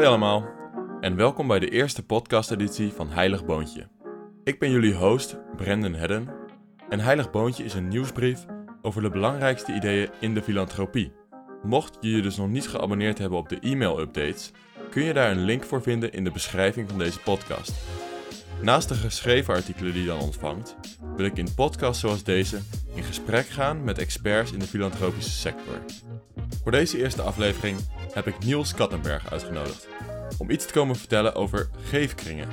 Hoi allemaal en welkom bij de eerste podcasteditie van Heilig Boontje. Ik ben jullie host Brendan Hedden en Heilig Boontje is een nieuwsbrief over de belangrijkste ideeën in de filantropie. Mocht je je dus nog niet geabonneerd hebben op de e-mail-updates, kun je daar een link voor vinden in de beschrijving van deze podcast. Naast de geschreven artikelen die je dan ontvangt, wil ik in podcasts zoals deze in gesprek gaan met experts in de filantropische sector. Voor deze eerste aflevering heb ik Niels Kattenberg uitgenodigd om iets te komen vertellen over geefkringen.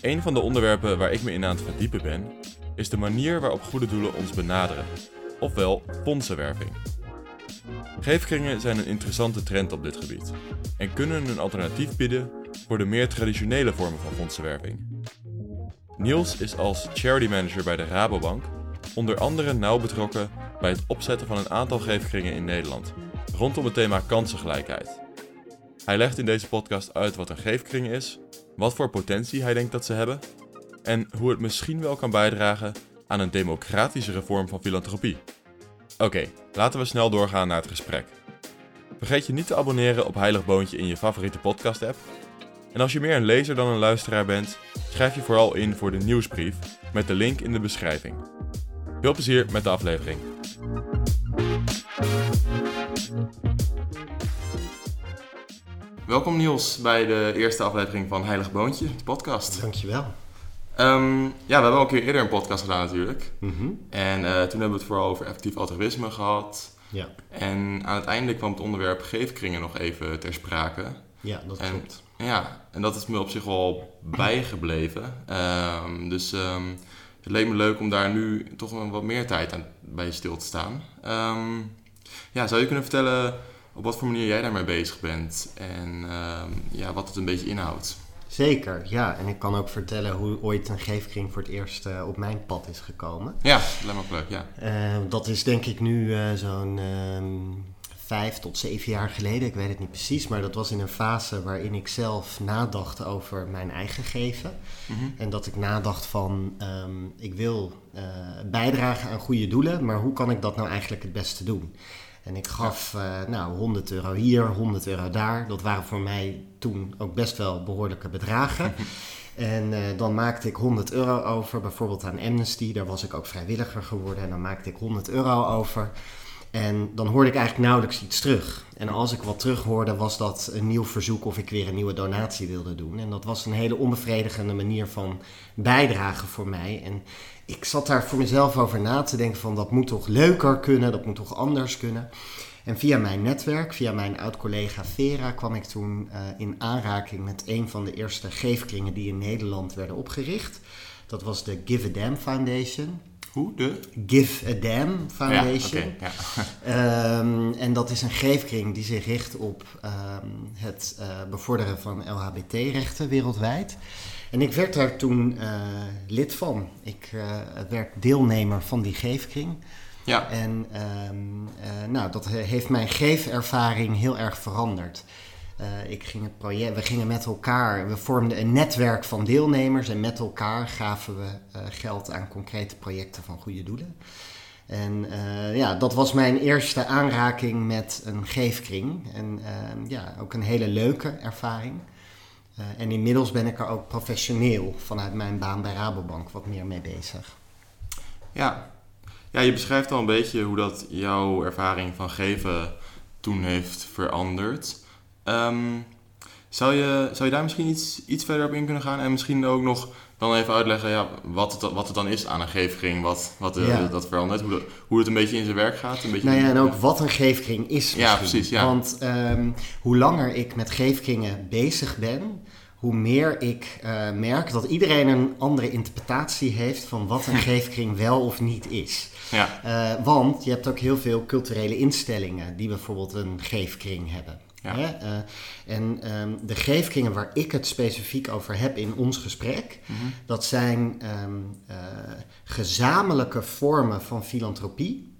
Een van de onderwerpen waar ik me in aan het verdiepen ben, is de manier waarop goede doelen ons benaderen, ofwel fondsenwerving. Geefkringen zijn een interessante trend op dit gebied en kunnen een alternatief bieden voor de meer traditionele vormen van fondsenwerving. Niels is als charity manager bij de Rabobank onder andere nauw betrokken bij het opzetten van een aantal geefkringen in Nederland rondom het thema kansengelijkheid. Hij legt in deze podcast uit wat een geefkring is, wat voor potentie hij denkt dat ze hebben en hoe het misschien wel kan bijdragen aan een democratischere vorm van filantropie. Oké, laten we snel doorgaan naar het gesprek. Vergeet je niet te abonneren op Heilig Boontje in je favoriete podcast-app. En als je meer een lezer dan een luisteraar bent, schrijf je vooral in voor de nieuwsbrief met de link in de beschrijving. Veel plezier met de aflevering. Welkom Niels bij de eerste aflevering van Heilig Boontje, de podcast. Dankjewel. Um, ja, we hebben al een keer eerder een podcast gedaan natuurlijk. Mhm. En eh, toen hebben we het vooral over effectief altruïsme gehad. Ja, En aan het einde kwam het onderwerp geefkringen nog even ter sprake. ja, dat En- klopt. Ja, en dat is me op zich wel bijgebleven. Ehm, dus ehm, het leek me leuk om daar nu toch wat meer tijd aan, bij stil te staan. Ja, zou je kunnen vertellen op wat voor manier jij daarmee bezig bent en ehm, ja, wat het een beetje inhoudt? Zeker, ja. En ik kan ook vertellen hoe ooit een geefkring voor het eerst eh, op mijn pad is gekomen. Ja, lijkt me leuk, ja. Eh, dat is denk ik nu eh, zo'n ehm, vijf tot zeven jaar geleden. Ik weet het niet precies, maar dat was in een fase waarin ik zelf nadacht over mijn eigen geven. Mhm. En dat ik nadacht van, ehm, ik wil bijdragen aan goede doelen, maar hoe kan ik dat nou eigenlijk het beste doen? En ik gaf eh, nou 100 euro hier, 100 euro daar. Dat waren voor mij toen ook best wel behoorlijke bedragen. En eh, dan maakte ik 100 euro over, bijvoorbeeld aan Amnesty. Daar was ik ook vrijwilliger geworden. En dan maakte ik 100 euro over. En dan hoorde ik eigenlijk nauwelijks iets terug. En als ik wat terug hoorde, was dat een nieuw verzoek of ik weer een nieuwe donatie wilde doen. En dat was een hele onbevredigende manier van bijdragen voor mij. En ik zat daar voor mezelf over na te denken van dat moet toch leuker kunnen, dat moet toch anders kunnen. En via mijn netwerk, via mijn oud-collega Vera, kwam ik toen eh, in aanraking met een van de eerste geefkringen die in Nederland werden opgericht. Dat was de Give a Damn Foundation. Hoe? De? Give a Damn Foundation. Ja. Ehm, en dat is een geefkring die zich richt op ehm, het eh, bevorderen van LHBT-rechten wereldwijd. En ik werd daar toen eh, lid van. Ik eh, werd deelnemer van die geefkring. ja. En ehm, eh, nou, dat he- heeft mijn geefervaring heel erg veranderd. Eh, ik ging het project, we gingen met elkaar, we vormden een netwerk van deelnemers en met elkaar gaven we eh, geld aan concrete projecten van goede doelen. En eh, ja, dat was mijn eerste aanraking met een geefkring. En ehm, ja, ook een hele leuke ervaring. En inmiddels ben ik er ook professioneel vanuit mijn baan bij Rabobank wat meer mee bezig. Ja. ja, je beschrijft al een beetje hoe dat jouw ervaring van geven toen heeft veranderd. Ehm, zou, je, zou je daar misschien iets, iets verder op in kunnen gaan? En misschien ook nog dan even uitleggen ja, wat, het, wat het dan is aan een geefkring, wat, wat eh, dat verandert, hoe, hoe het een beetje in zijn werk gaat. Een beetje Nou ja, en ook wat een geefkring is. Ja, precies, ja. Want ehm, hoe langer ik met geefkringen bezig ben, hoe meer ik eh, merk dat iedereen een andere interpretatie heeft van wat een geefkring wel of niet is. Ja, Eh, want je hebt ook heel veel culturele instellingen die bijvoorbeeld een geefkring hebben. Ja. Hè? Eh, en ehm, de geefkringen waar ik het specifiek over heb in ons gesprek, Mhm. dat zijn ehm, eh, gezamenlijke vormen van filantropie,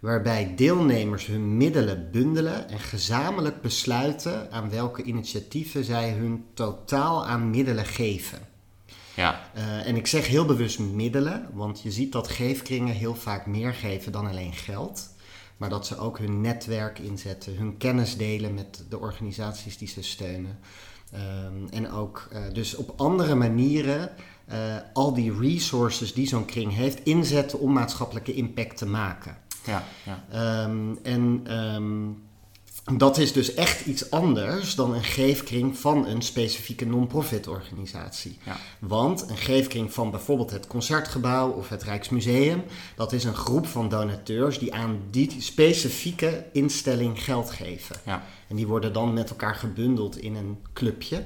waarbij deelnemers hun middelen bundelen en gezamenlijk besluiten aan welke initiatieven zij hun totaal aan middelen geven. ja, Eh, en ik zeg heel bewust middelen, want je ziet dat geefkringen heel vaak meer geven dan alleen geld. Maar dat ze ook hun netwerk inzetten, hun kennis delen met de organisaties die ze steunen. Ehm, en ook uh, dus op andere manieren uh, al die resources die zo'n kring heeft inzetten om maatschappelijke impact te maken. Ja, ja. Um, en um, dat is dus echt iets anders dan een geefkring van een specifieke non-profit organisatie. Ja. Want een geefkring van bijvoorbeeld het Concertgebouw of het Rijksmuseum, dat is een groep van donateurs die aan die specifieke instelling geld geven. Ja. En die worden dan met elkaar gebundeld in een clubje.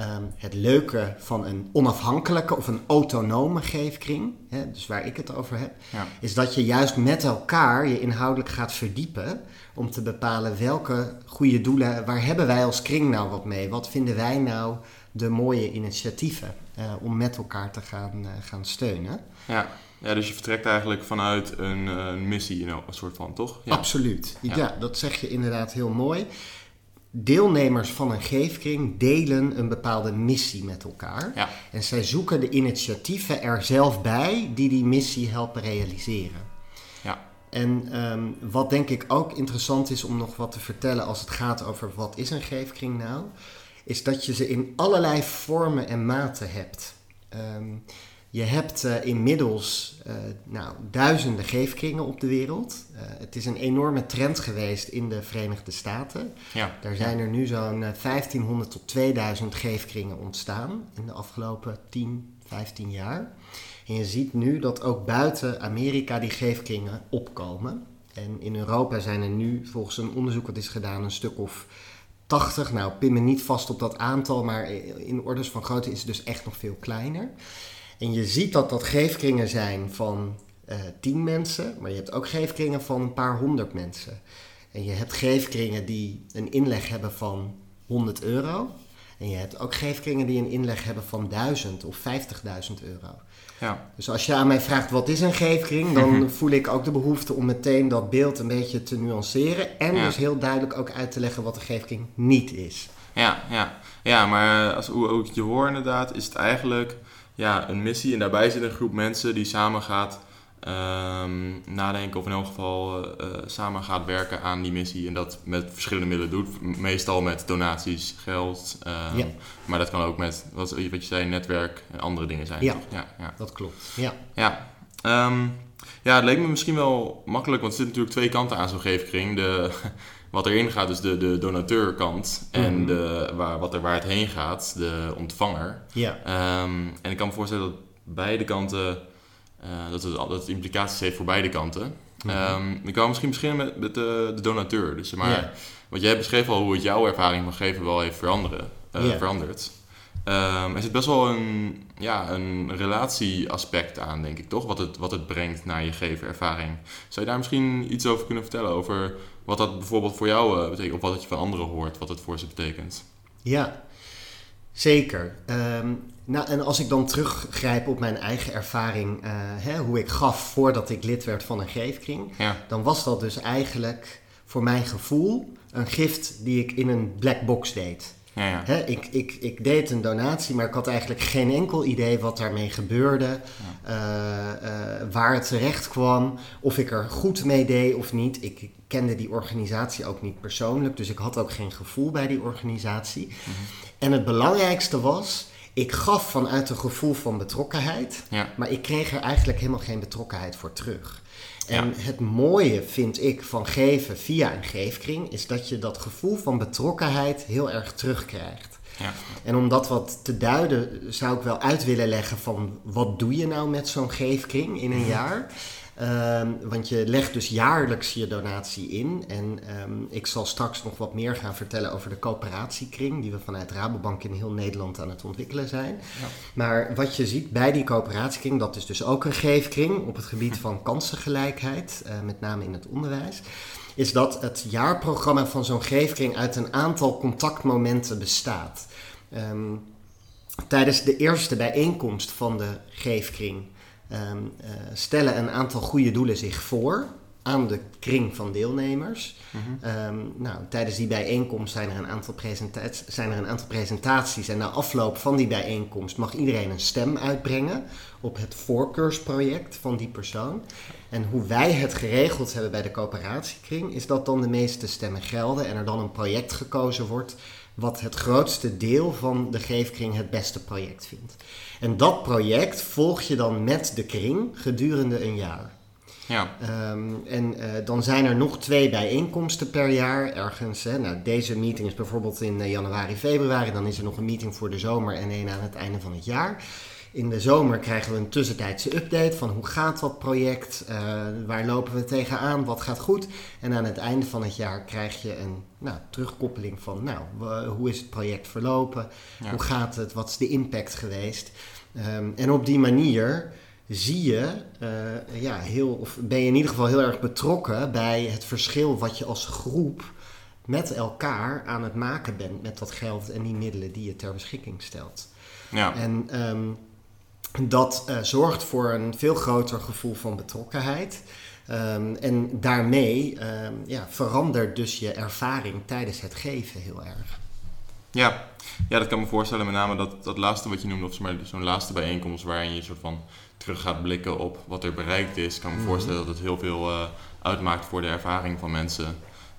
Um, het leuke van een onafhankelijke of een autonome geefkring, hè, dus waar ik het over heb, Ja. is dat je juist met elkaar je inhoudelijk gaat verdiepen om te bepalen welke goede doelen, waar hebben wij als kring nou wat mee? Wat vinden wij nou de mooie initiatieven uh, om met elkaar te gaan, uh, gaan steunen? Ja. ja, dus je vertrekt eigenlijk vanuit een, een missie, een soort van, toch? Ja. Absoluut. Ja. Ja. dat zeg je inderdaad heel mooi. Deelnemers van een geefkring delen een bepaalde missie met elkaar. Ja. En zij zoeken de initiatieven er zelf bij die die missie helpen realiseren. Ja. En um, wat denk ik ook interessant is om nog wat te vertellen als het gaat over wat is een geefkring nou, is dat je ze in allerlei vormen en maten hebt. Um, je hebt uh, inmiddels uh, nou, duizenden geefkringen op de wereld. Uh, het is een enorme trend geweest in de Verenigde Staten. Ja. Daar zijn er nu zo'n 1500 tot 2000 geefkringen ontstaan in de afgelopen 10, 15 jaar. En je ziet nu dat ook buiten Amerika die geefkringen opkomen. En in Europa zijn er nu, volgens een onderzoek dat is gedaan, een stuk of 80. Nou, pin me niet vast op dat aantal, maar in orders van grootte is het dus echt nog veel kleiner. En je ziet dat dat geefkringen zijn van uh, tien mensen, maar je hebt ook geefkringen van een paar honderd mensen. En je hebt geefkringen die een inleg hebben van 100 euro. En je hebt ook geefkringen die een inleg hebben van 1000 of 50.000 euro. Ja. Dus als je aan mij vraagt wat is een geefkring, dan voel ik ook de behoefte om meteen dat beeld een beetje te nuanceren. En Ja. dus heel duidelijk ook uit te leggen wat een geefkring niet is. Ja, ja. ja maar als hoe ook je hoort inderdaad, is het eigenlijk ja, een missie. En daarbij zit een groep mensen die samen gaat ehm, nadenken of in elk geval eh, eh, samen gaat werken aan die missie. En dat met verschillende middelen doet. Meestal met donaties, geld. ehm, Ja. Maar dat kan ook met, wat, wat je zei, netwerk en andere dingen zijn. Ja, ja. Dat klopt. Ja. Ja. Ehm, ja, het leek me misschien wel makkelijk, want er zitten natuurlijk twee kanten aan zo'n geefkring. De, wat erin gaat is de, de donateurkant en Mhm. de, waar, wat er, waar het heen gaat, de ontvanger. Ja. Ehm, en ik kan me voorstellen dat beide kanten, eh, dat, het, dat het implicaties heeft voor beide kanten. Mhm. Ehm, ik wou misschien beginnen met, met de, de donateur. Dus maar, wat jij beschreef al hoe het jouw ervaring van geven wel heeft veranderen, Ja. veranderd. Ehm, er zit best wel een, ja, een relatieaspect aan, denk ik, toch? Wat het, wat het brengt naar je gevenervaring. Zou je daar misschien iets over kunnen vertellen? Over wat dat bijvoorbeeld voor jou eh, betekent, of wat je van anderen hoort, wat het voor ze betekent? Ja, zeker. Ehm, nou, en als ik dan teruggrijp op mijn eigen ervaring, eh, hè, hoe ik gaf voordat ik lid werd van een geefkring, Ja, dan was dat dus eigenlijk voor mijn gevoel een gift die ik in een black box deed. Ja, ja. Hè, ik, ik, ik deed een donatie, maar ik had eigenlijk geen enkel idee wat daarmee gebeurde, eh, eh, waar het terecht kwam, of ik er goed mee deed of niet. Ik kende die organisatie ook niet persoonlijk, dus ik had ook geen gevoel bij die organisatie. En het belangrijkste was, ik gaf vanuit een gevoel van betrokkenheid, maar ik kreeg er eigenlijk helemaal geen betrokkenheid voor terug. En het mooie vind ik van geven via een geefkring, is dat je dat gevoel van betrokkenheid heel erg terugkrijgt. ja. En om dat wat te duiden, zou ik wel uit willen leggen van wat doe je nou met zo'n geefkring in een jaar? Ehm, want je legt dus jaarlijks je donatie in. En ehm, ik zal straks nog wat meer gaan vertellen over de coöperatiekring, die we vanuit Rabobank in heel Nederland aan het ontwikkelen zijn. Ja. Maar wat je ziet bij die coöperatiekring, dat is dus ook een geefkring op het gebied van kansengelijkheid, eh, met name in het onderwijs is dat het jaarprogramma van zo'n geefkring uit een aantal contactmomenten bestaat. Ehm, tijdens de eerste bijeenkomst van de geefkring ehm, eh, stellen een aantal goede doelen zich voor. aan de kring van deelnemers. Ehm, nou, tijdens die bijeenkomst zijn er, een aantal zijn er een aantal presentaties. En na afloop van die bijeenkomst mag iedereen een stem uitbrengen op het voorkeursproject van die persoon. En hoe wij het geregeld hebben bij de coöperatiekring, is dat dan de meeste stemmen gelden en er dan een project gekozen wordt wat het grootste deel van de geefkring het beste project vindt. En dat project volg je dan met de kring gedurende een jaar. Ja. Ehm, en eh, dan zijn er nog twee bijeenkomsten per jaar ergens. Hè. Nou, deze meeting is bijvoorbeeld in eh, januari, februari. Dan is er nog een meeting voor de zomer en een aan het einde van het jaar. In de zomer krijgen we een tussentijdse update van hoe gaat dat project, uh, waar lopen we tegenaan, wat gaat goed. En aan het einde van het jaar krijg je een nou, terugkoppeling van nou, hoe is het project verlopen, Ja. hoe gaat het, wat is de impact geweest. Ehm, en op die manier zie je, eh, ja, heel, of ben je in ieder geval heel erg betrokken bij het verschil wat je als groep met elkaar aan het maken bent met dat geld en die middelen die je ter beschikking stelt. Ja. En ehm, dat eh, zorgt voor een veel groter gevoel van betrokkenheid. Ehm, en daarmee ehm, ja, verandert dus je ervaring tijdens het geven heel erg. Ja. ja, dat kan me voorstellen. Met name dat, dat laatste wat je noemde, of zo'n laatste bijeenkomst waarin je soort van terug gaat blikken op wat er bereikt is. Ik kan me Mhm. voorstellen dat het heel veel eh, uitmaakt voor de ervaring van mensen.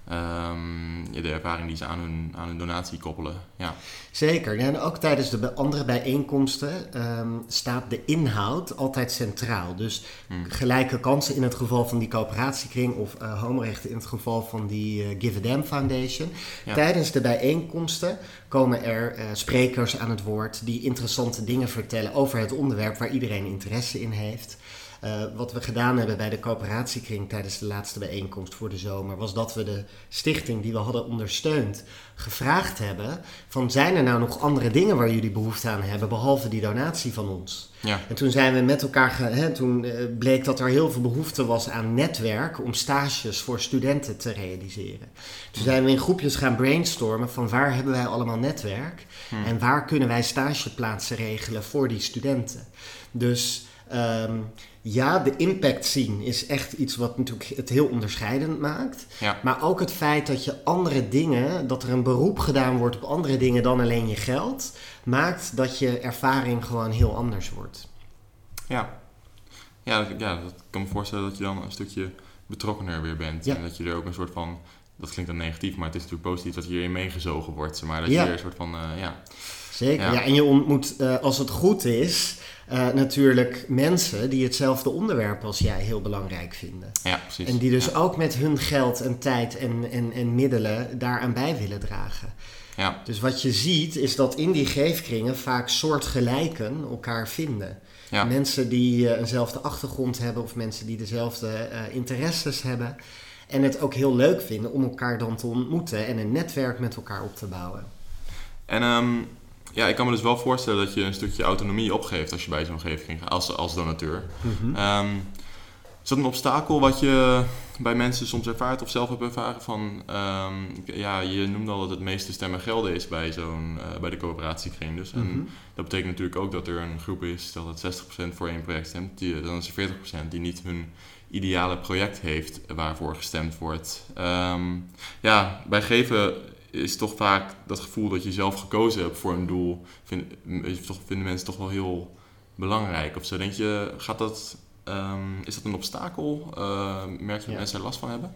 Ehm, de ervaring die ze aan hun, aan hun donatie koppelen. Ja. Zeker. En ook tijdens de andere bijeenkomsten ehm, staat de inhoud altijd centraal. Dus Hmm. gelijke kansen in het geval van die coöperatiekring of eh, homorechten in het geval van die eh, Give a Damn Foundation. Ja. Tijdens de bijeenkomsten komen er eh, sprekers aan het woord die interessante dingen vertellen over het onderwerp waar iedereen interesse in heeft. Eh, wat we gedaan hebben bij de coöperatiekring tijdens de laatste bijeenkomst voor de zomer, was dat we de stichting die we hadden ondersteund gevraagd hebben: van zijn er nou nog andere dingen waar jullie behoefte aan hebben, behalve die donatie van ons? Ja. En toen zijn we met elkaar, ge- hè, toen eh, bleek dat er heel veel behoefte was aan netwerk om stages voor studenten te realiseren. Toen zijn we in groepjes gaan brainstormen van waar hebben wij allemaal netwerk Hmm. en waar kunnen wij stageplaatsen regelen voor die studenten. Dus ehm, ja, de impact zien is echt iets wat natuurlijk het heel onderscheidend maakt. Ja. Maar ook het feit dat je andere dingen, dat er een beroep gedaan wordt op andere dingen dan alleen je geld, maakt dat je ervaring gewoon heel anders wordt. Ja. Ja, dat, ja, dat kan me voorstellen dat je dan een stukje betrokkener weer bent. Ja. En dat je er ook een soort van, dat klinkt dan negatief, maar het is natuurlijk positief dat je hierin meegezogen wordt. Maar dat Ja. je er een soort van, eh, ja. Zeker. Ja. Ja. en je ontmoet, eh, als het goed is, eh, natuurlijk mensen die hetzelfde onderwerp als jij heel belangrijk vinden. ja, precies. En die dus ja. ook met hun geld en tijd en, en, en middelen daaraan bij willen dragen. Ja, Dus wat je ziet is dat in die geefkringen vaak soortgelijken elkaar vinden. ja. Mensen die eh, eenzelfde achtergrond hebben of mensen die dezelfde eh, interesses hebben. En het ook heel leuk vinden om elkaar dan te ontmoeten en een netwerk met elkaar op te bouwen. En ehm, ja, ik kan me dus wel voorstellen dat je een stukje autonomie opgeeft als je bij zo'n geefkring gaat, als, als donateur. Ehm, is dat een obstakel wat je bij mensen soms ervaart of zelf hebt ervaren van, ehm, ja, je noemde al dat het meeste stemmen gelden is bij, zo'n, eh, bij de coöperatiekring dus. En Mhm. dat betekent natuurlijk ook dat er een groep is, stel dat 60% voor één project stemt, die, dan is er 40% die niet hun ideale project heeft waarvoor gestemd wordt. Ehm, ja, bij geven is toch vaak dat gevoel dat je zelf gekozen hebt voor een doel, vind, toch, vinden mensen toch wel heel belangrijk of zo. Denk je, gaat dat, ehm, is dat een obstakel? Eh, merk je dat Ja. mensen er last van hebben?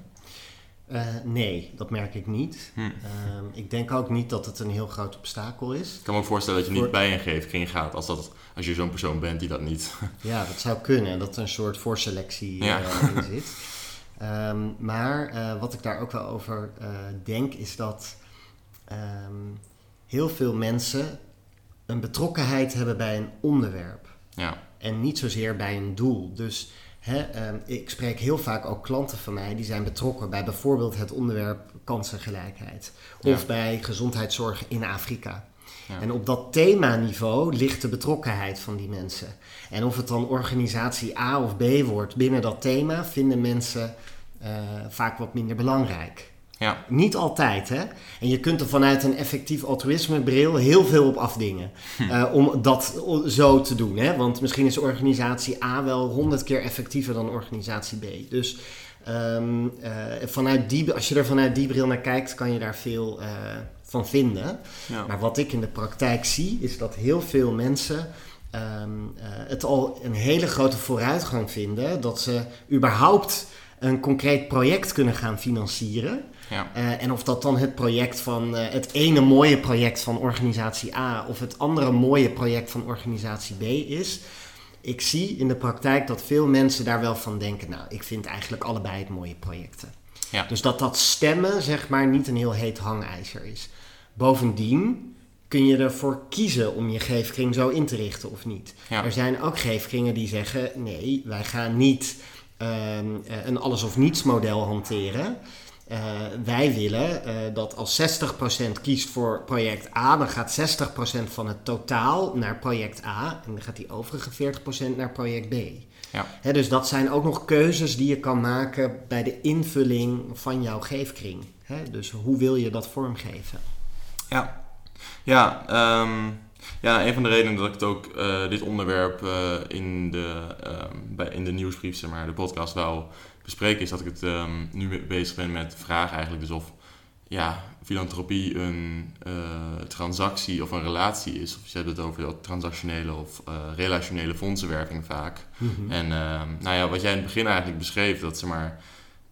Eh, nee, dat merk ik niet. Hm. Ehm, ik denk ook niet dat het een heel groot obstakel is. Ik kan me ook voorstellen dat je niet bij een geefkring gaat als, dat, als je zo'n persoon bent die dat niet. Ja, dat zou kunnen, dat er een soort voorselectie Ja. eh, in zit. Ehm, maar wat ik daar ook wel over denk, is dat ehm, heel veel mensen een betrokkenheid hebben bij een onderwerp. ja, En niet zozeer bij een doel. Dus hè, ehm, ik spreek heel vaak ook klanten van mij die zijn betrokken bij bijvoorbeeld het onderwerp kansengelijkheid. Of Ja. bij gezondheidszorg in Afrika. Ja. En op dat themaniveau ligt de betrokkenheid van die mensen. En of het dan organisatie A of B wordt binnen dat thema, vinden mensen eh, vaak wat minder belangrijk. Ja, Niet altijd, hè? En je kunt er vanuit een effectief altruïsme bril heel veel op afdingen. eh, om dat zo te doen, hè? Want misschien is organisatie A wel honderd keer effectiever dan organisatie B. Dus Ehm, eh, vanuit die, als je er vanuit die bril naar kijkt, kan je daar veel eh, van vinden. Ja. Maar wat ik in de praktijk zie, is dat heel veel mensen ehm, eh, het al een hele grote vooruitgang vinden dat ze überhaupt een concreet project kunnen gaan financieren. Ja. Eh, en of dat dan het project van eh, het ene mooie project van organisatie A of het andere mooie project van organisatie B is. Ik zie in de praktijk dat veel mensen daar wel van denken, nou, ik vind eigenlijk allebei het mooie projecten. Ja. Dus dat dat stemmen, zeg maar, niet een heel heet hangijzer is. Bovendien kun je ervoor kiezen om je geefkring zo in te richten of niet. Ja. Er zijn ook geefkringen die zeggen, nee, wij gaan niet ehm, eh, een alles of niets model hanteren. Eh, wij willen eh, dat als 60% kiest voor project A, dan gaat 60% van het totaal naar project A en dan gaat die overige 40% naar project B. Ja. Hè, dus dat zijn ook nog keuzes die je kan maken bij de invulling van jouw geefkring. Hè, dus hoe wil je dat vormgeven? Ja, ja, ehm, ja een van de redenen dat ik het ook, eh, dit onderwerp in, de, ehm, bij, in de nieuwsbrief, zeg maar, de podcast wou bespreken, is dat ik het ehm, nu bezig ben met de vraag eigenlijk dus of ja, filantropie een eh, transactie of een relatie is. Of je hebt het over dat transactionele of eh, relationele fondsenwerving vaak. En ehm, nou ja, wat jij in het begin eigenlijk beschreef, dat ze maar,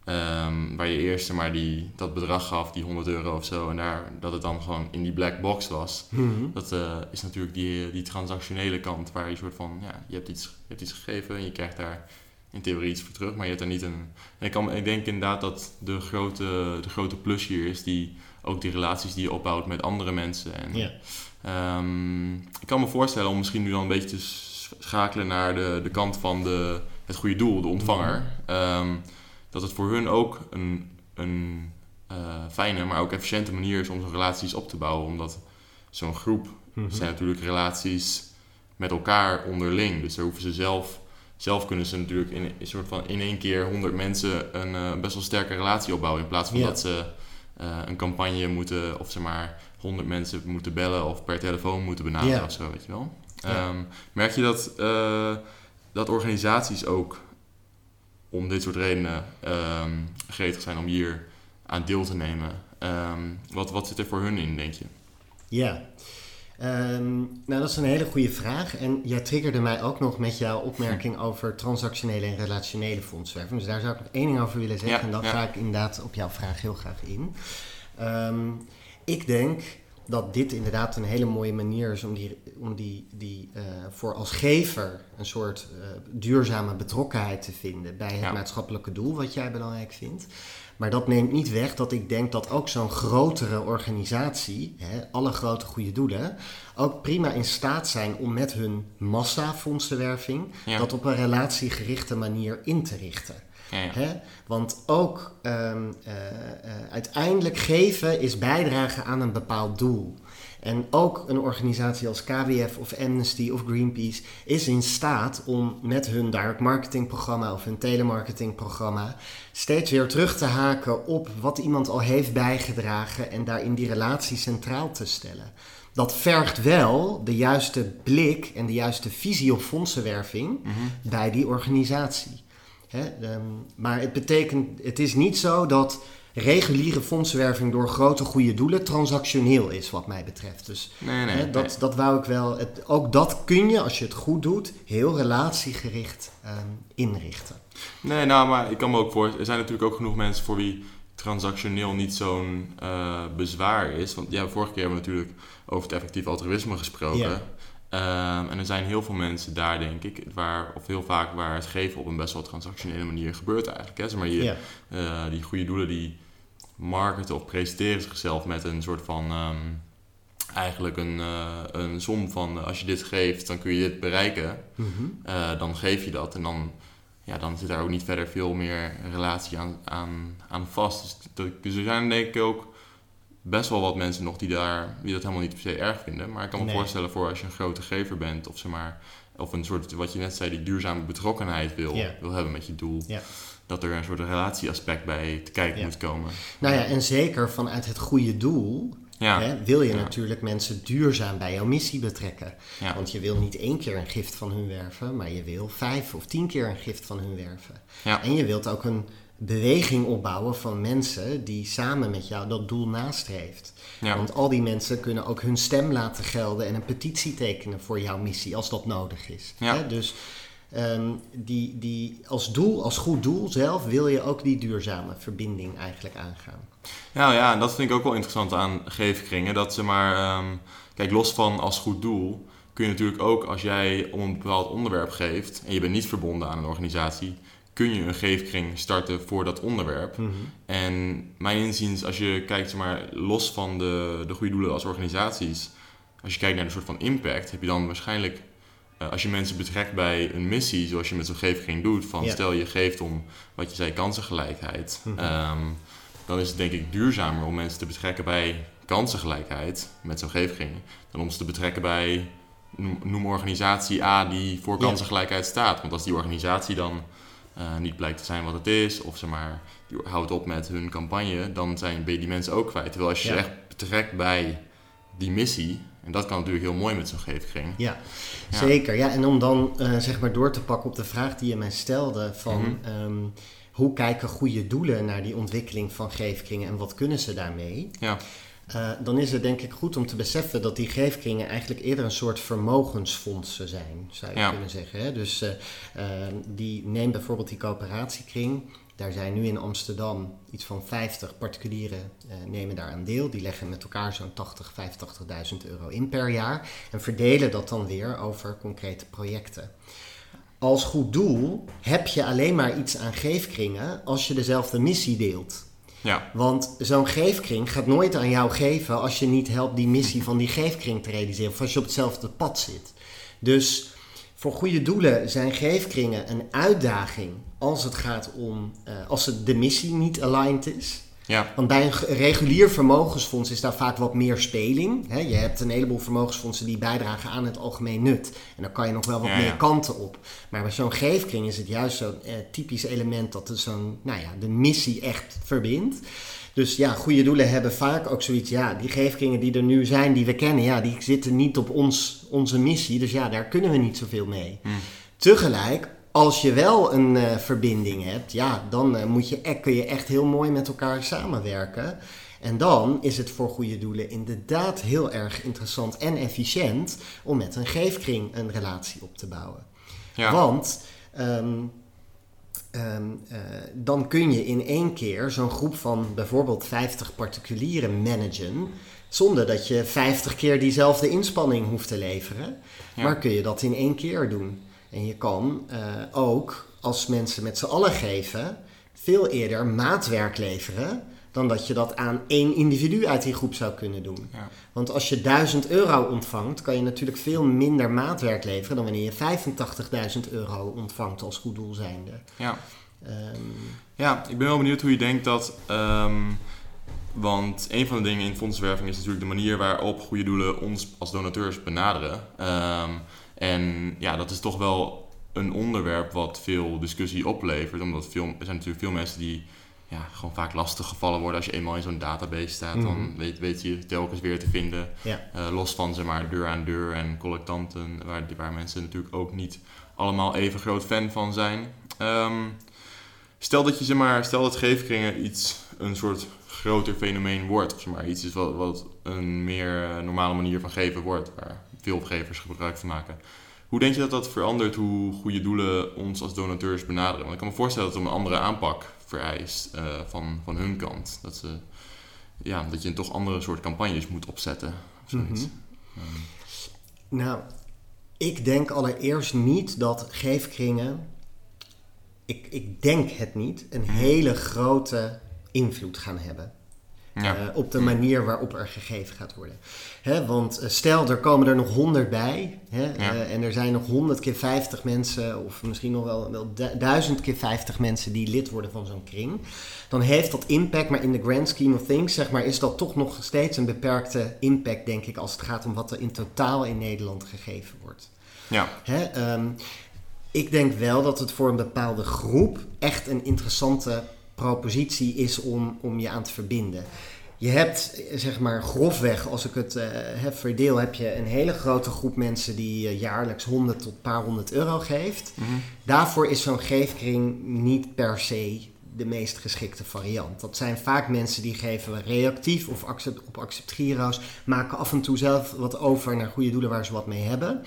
ehm, waar je eerst maar, die, dat bedrag gaf, die 100 euro of zo, en daar, dat het dan gewoon in die black box was. Mhm. Dat eh, is natuurlijk die, die transactionele kant, waar je soort van, ja, je hebt iets, je hebt iets gegeven en je krijgt daar in theorie iets voor terug, maar je hebt er niet een... En ik, kan, ik denk inderdaad dat de grote, de grote plus hier is die, ook die relaties die je opbouwt met andere mensen. En, Ja. Ehm, ik kan me voorstellen om misschien nu dan een beetje te schakelen naar de, de kant van de, het goede doel, de ontvanger. Ehm, dat het voor hun ook een, een eh, fijne, maar ook efficiënte manier is om zo'n relaties op te bouwen. Omdat zo'n groep Mhm. zijn natuurlijk relaties met elkaar onderling. Dus daar hoeven ze zelf, zelf kunnen ze natuurlijk in een soort van in één keer honderd mensen een eh, best wel sterke relatie opbouwen. In plaats van Ja. dat ze eh, een campagne moeten, of zeg maar, honderd mensen moeten bellen of per telefoon moeten benaderen Ja. of zo, weet je wel. Ja. Ehm, merk je dat, eh, dat organisaties ook om dit soort redenen ehm gretig zijn om hier aan deel te nemen? Ehm, wat, wat zit er voor hun in, denk je? Ja. Ehm, nou, dat is een hele goede vraag. En jij triggerde mij ook nog met jouw opmerking over transactionele en relationele fondswerving. Dus daar zou ik nog één ding over willen zeggen. Ja, en dan ja. ga ik inderdaad op jouw vraag heel graag in. Ehm, ik denk dat dit inderdaad een hele mooie manier is om die, om die, die eh, voor als gever een soort eh, duurzame betrokkenheid te vinden bij het Ja. maatschappelijke doel wat jij belangrijk vindt. Maar dat neemt niet weg dat ik denk dat ook zo'n grotere organisatie, hè, alle grote goede doelen, ook prima in staat zijn om met hun massafondsenwerving Ja. dat op een relatiegerichte manier in te richten. Ja, ja. Hè? Want ook ehm, eh, eh, uiteindelijk geven is bijdragen aan een bepaald doel. En ook een organisatie als KWF of Amnesty of Greenpeace is in staat om met hun direct marketingprogramma of hun telemarketingprogramma steeds weer terug te haken op wat iemand al heeft bijgedragen en daarin die relatie centraal te stellen. Dat vergt wel de juiste blik en de juiste visie op fondsenwerving Mhm. bij die organisatie. Ehm, maar het betekent, het is niet zo dat reguliere fondsenwerving door grote goede doelen transactioneel is, wat mij betreft. Dus Nee, nee. hè, dat, nee. dat wou ik wel. Het, ook dat kun je, als je het goed doet, heel relatiegericht ehm, inrichten. Nee, nou, maar ik kan me ook voor. Er zijn natuurlijk ook genoeg mensen voor wie transactioneel niet zo'n eh, bezwaar is. Want ja, vorige keer hebben we natuurlijk over het effectief altruïsme gesproken. Ehm, en er zijn heel veel mensen daar, denk ik, waar, of heel vaak waar het geven op een best wel transactionele manier gebeurt eigenlijk. Hè? Zeg maar, je, eh, die goede doelen die marketen of presenteren zichzelf met een soort van ehm, eigenlijk een, eh, een som van eh, als je dit geeft, dan kun je dit bereiken. Mhm. Eh, dan geef je dat en dan, ja, dan zit daar ook niet verder veel meer relatie aan, aan, aan vast. Dus, dat- dus er zijn denk ik ook best wel wat mensen nog die, daar, die dat helemaal niet per se erg vinden. Maar ik kan me Nee. voorstellen voor als je een grote gever bent of zeg maar, of een soort, wat je net zei, die duurzame betrokkenheid wil, wil hebben met je doel. Dat er een soort relatieaspect bij te kijken Ja. moet komen. Nou ja, en zeker vanuit het goede doel Ja, hè, wil je Ja. natuurlijk mensen duurzaam bij jouw missie betrekken. ja. Want je wil niet één keer een gift van hun werven, maar je wil vijf of tien keer een gift van hun werven. En je wilt ook een beweging opbouwen van mensen die samen met jou dat doel nastreeft. Want al die mensen kunnen ook hun stem laten gelden en een petitie tekenen voor jouw missie als dat nodig is. Hè? Dus ehm, die, die, als doel, als goed doel zelf, wil je ook die duurzame verbinding eigenlijk aangaan. Ja, ja, en dat vind ik ook wel interessant aan geefkringen. Dat ze maar, ehm, kijk, los van als goed doel, kun je natuurlijk ook als jij om een bepaald onderwerp geeft en je bent niet verbonden aan een organisatie, kun je een geefkring starten voor dat onderwerp. En mijn inziens, als je kijkt zeg maar, los van de, de goede doelen als organisaties, als je kijkt naar een soort van impact, heb je dan waarschijnlijk, eh, als je mensen betrekt bij een missie, zoals je met zo'n geefkring doet, van Ja. stel je geeft om, wat je zei, kansengelijkheid, Mhm. ehm, dan is het denk ik duurzamer om mensen te betrekken bij kansengelijkheid met zo'n geefkring, dan om ze te betrekken bij, noem, organisatie A die voor kansengelijkheid staat. Want als die organisatie dan eh, niet blijkt te zijn wat het is, of ze maar die houdt op met hun campagne, dan zijn, ben je die mensen ook kwijt. Terwijl als je Ja. ze echt betrekt bij die missie, en dat kan natuurlijk heel mooi met zo'n geefkring. Ja, Ja. zeker. Ja, en om dan eh, zeg maar door te pakken op de vraag die je mij stelde van Mhm. ehm, hoe kijken goede doelen naar die ontwikkeling van geefkringen en wat kunnen ze daarmee? Ja, Eh, dan is het denk ik goed om te beseffen dat die geefkringen eigenlijk eerder een soort vermogensfondsen zijn, zou je Ja. kunnen zeggen. Hè? Dus eh, eh, die neem bijvoorbeeld die coöperatiekring. Daar zijn nu in Amsterdam iets van 50 particulieren eh, nemen daar aan deel. Die leggen met elkaar zo'n 80, 85.000 euro in per jaar. En verdelen dat dan weer over concrete projecten. Als goed doel heb je alleen maar iets aan geefkringen als je dezelfde missie deelt. ja, Want zo'n geefkring gaat nooit aan jou geven als je niet helpt die missie van die geefkring te realiseren. Of als je op hetzelfde pad zit. Dus voor goede doelen zijn geefkringen een uitdaging als het gaat om, eh, als het de missie niet aligned is. ja, Want bij een regulier vermogensfonds is daar vaak wat meer speling. Je hebt een heleboel vermogensfondsen die bijdragen aan het algemeen nut. En dan kan je nog wel wat Ja, meer ja. kanten op. Maar bij zo'n geefkring is het juist zo'n eh, typisch element dat het zo'n, nou ja, de missie echt verbindt. Dus ja, goede doelen hebben vaak ook zoiets. Ja, die geefkringen die er nu zijn, die we kennen, ja, die zitten niet op ons, onze missie. Dus ja, daar kunnen we niet zoveel mee. Hmm. Tegelijk, als je wel een eh, verbinding hebt, ja, dan eh, moet je, e- kun je echt heel mooi met elkaar samenwerken. En dan is het voor goede doelen inderdaad heel erg interessant en efficiënt om met een geefkring een relatie op te bouwen. ja, Want ehm, ehm, eh, dan kun je in één keer zo'n groep van bijvoorbeeld 50 particulieren managen. Zonder dat je 50 keer diezelfde inspanning hoeft te leveren. Ja. Maar kun je dat in één keer doen. En je kan eh, ook, als mensen met z'n allen geven, veel eerder maatwerk leveren. Dan dat je dat aan één individu uit die groep zou kunnen doen. ja. Want als je 1000 euro ontvangt, kan je natuurlijk veel minder maatwerk leveren dan wanneer je 85.000 euro ontvangt als goed doel zijnde. ja. Ehm, Ja, ik ben wel benieuwd hoe je denkt dat. ehm, want een van de dingen in fondswerving is natuurlijk de manier waarop goede doelen ons als donateurs benaderen. Ehm, en ja, dat is toch wel een onderwerp wat veel discussie oplevert. Omdat veel, er zijn natuurlijk veel mensen die ja, gewoon vaak lastig gevallen worden. Als je eenmaal in zo'n database staat, dan Mhm. weet, weet je telkens weer te vinden. ja. Eh, los van zeg maar deur aan deur en collectanten, waar, waar mensen natuurlijk ook niet allemaal even groot fan van zijn. Ehm, stel dat je zeg maar, stel dat geefkringen iets, een soort groter fenomeen wordt, of zeg maar, iets is wat, wat een meer eh, normale manier van geven wordt, waar veel gevers gebruik van maken. Hoe denk je dat dat verandert hoe goede doelen ons als donateurs benaderen? Want ik kan me voorstellen dat het een andere aanpak vereist eh, van, van hun kant. Dat, ze, ja, dat je een toch andere soort campagnes moet opzetten. Of zoiets. Mhm. Ehm, Nou, ik denk allereerst niet dat geefkringen, ik, ik denk het niet, een hele grote invloed gaan hebben. Ja. eh, op de manier waarop er gegeven gaat worden. Hè, want eh, stel, er komen er nog 100 bij. Hè, Ja. eh, en er zijn nog 100 keer 50 mensen, of misschien nog wel, wel du- 1000 keer 50 mensen die lid worden van zo'n kring. Dan heeft dat impact, maar in de grand scheme of things, zeg maar, is dat toch nog steeds een beperkte impact, denk ik, als het gaat om wat er in totaal in Nederland gegeven wordt. ja. Hè, ehm, ik denk wel dat het voor een bepaalde groep echt een interessante propositie is om, om je aan te verbinden. Je hebt, zeg maar, grofweg, als ik het eh, heb verdeel, heb je een hele grote groep mensen die eh, jaarlijks 100 tot een paar honderd euro geeft. Mhm. Daarvoor is zo'n geefkring niet per se de meest geschikte variant. Dat zijn vaak mensen die geven reactief of accept, op acceptgiro's, maken af en toe zelf wat over naar goede doelen waar ze wat mee hebben.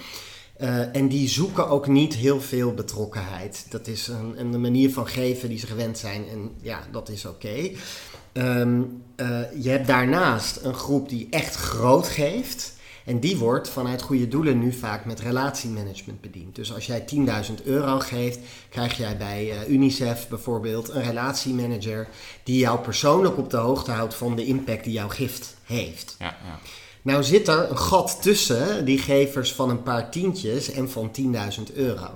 Uh, en die zoeken ook niet heel veel betrokkenheid. Dat is een, een manier van geven die ze gewend zijn en ja, dat is oké. Um, uh, je hebt daarnaast een groep die echt groot geeft. En die wordt vanuit goede doelen nu vaak met relatiemanagement bediend. Dus als jij 10.000 euro geeft, krijg jij bij uh, UNICEF bijvoorbeeld een relatiemanager die jou persoonlijk op de hoogte houdt van de impact die jouw gift heeft. Ja, ja. Nou zit er een gat tussen die gevers van een paar tientjes en van 10.000 euro.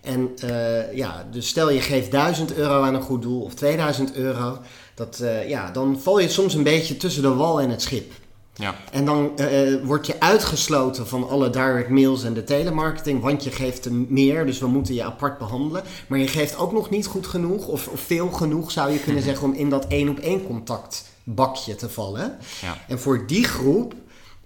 En uh, ja, dus stel je geeft 1000 euro aan een goed doel of 2000 euro, dat, uh, ja, dan val je soms een beetje tussen de wal en het schip. Ja. En dan uh, word je uitgesloten van alle direct mails en de telemarketing, want je geeft meer, dus we moeten je apart behandelen. Maar je geeft ook nog niet goed genoeg, of, of veel genoeg zou je kunnen zeggen, om in dat één op één contact bakje te vallen. Ja. En voor die groep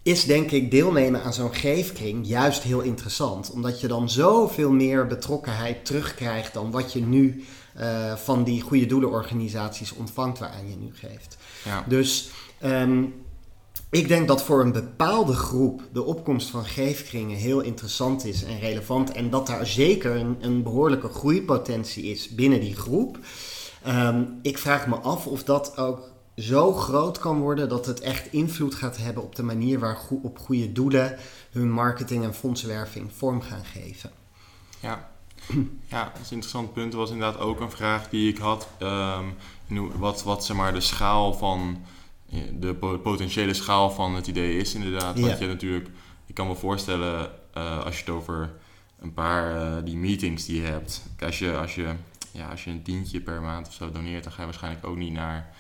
is denk ik deelnemen aan zo'n geefkring juist heel interessant. Omdat je dan zoveel meer betrokkenheid terugkrijgt dan wat je nu uh, van die goede doelenorganisaties ontvangt waaraan je nu geeft. Ja. Dus um, ik denk dat voor een bepaalde groep de opkomst van geefkringen heel interessant is en relevant. En dat daar zeker een, een behoorlijke groeipotentie is binnen die groep. Um, ik vraag me af of dat ook zo groot kan worden dat het echt invloed gaat hebben op de manier waarop goede doelen hun marketing en fondsenwerving vorm gaan geven. Ja, ja dat is een interessant punt. Er was inderdaad ook een vraag die ik had. Um, wat, wat zeg maar, de schaal van de potentiële schaal van het idee is inderdaad. Want je natuurlijk, ik kan me voorstellen uh, als je het over een paar uh, die meetings die je hebt. Als je, als je, ja, als je een tientje per maand of zo doneert, dan ga je waarschijnlijk ook niet naar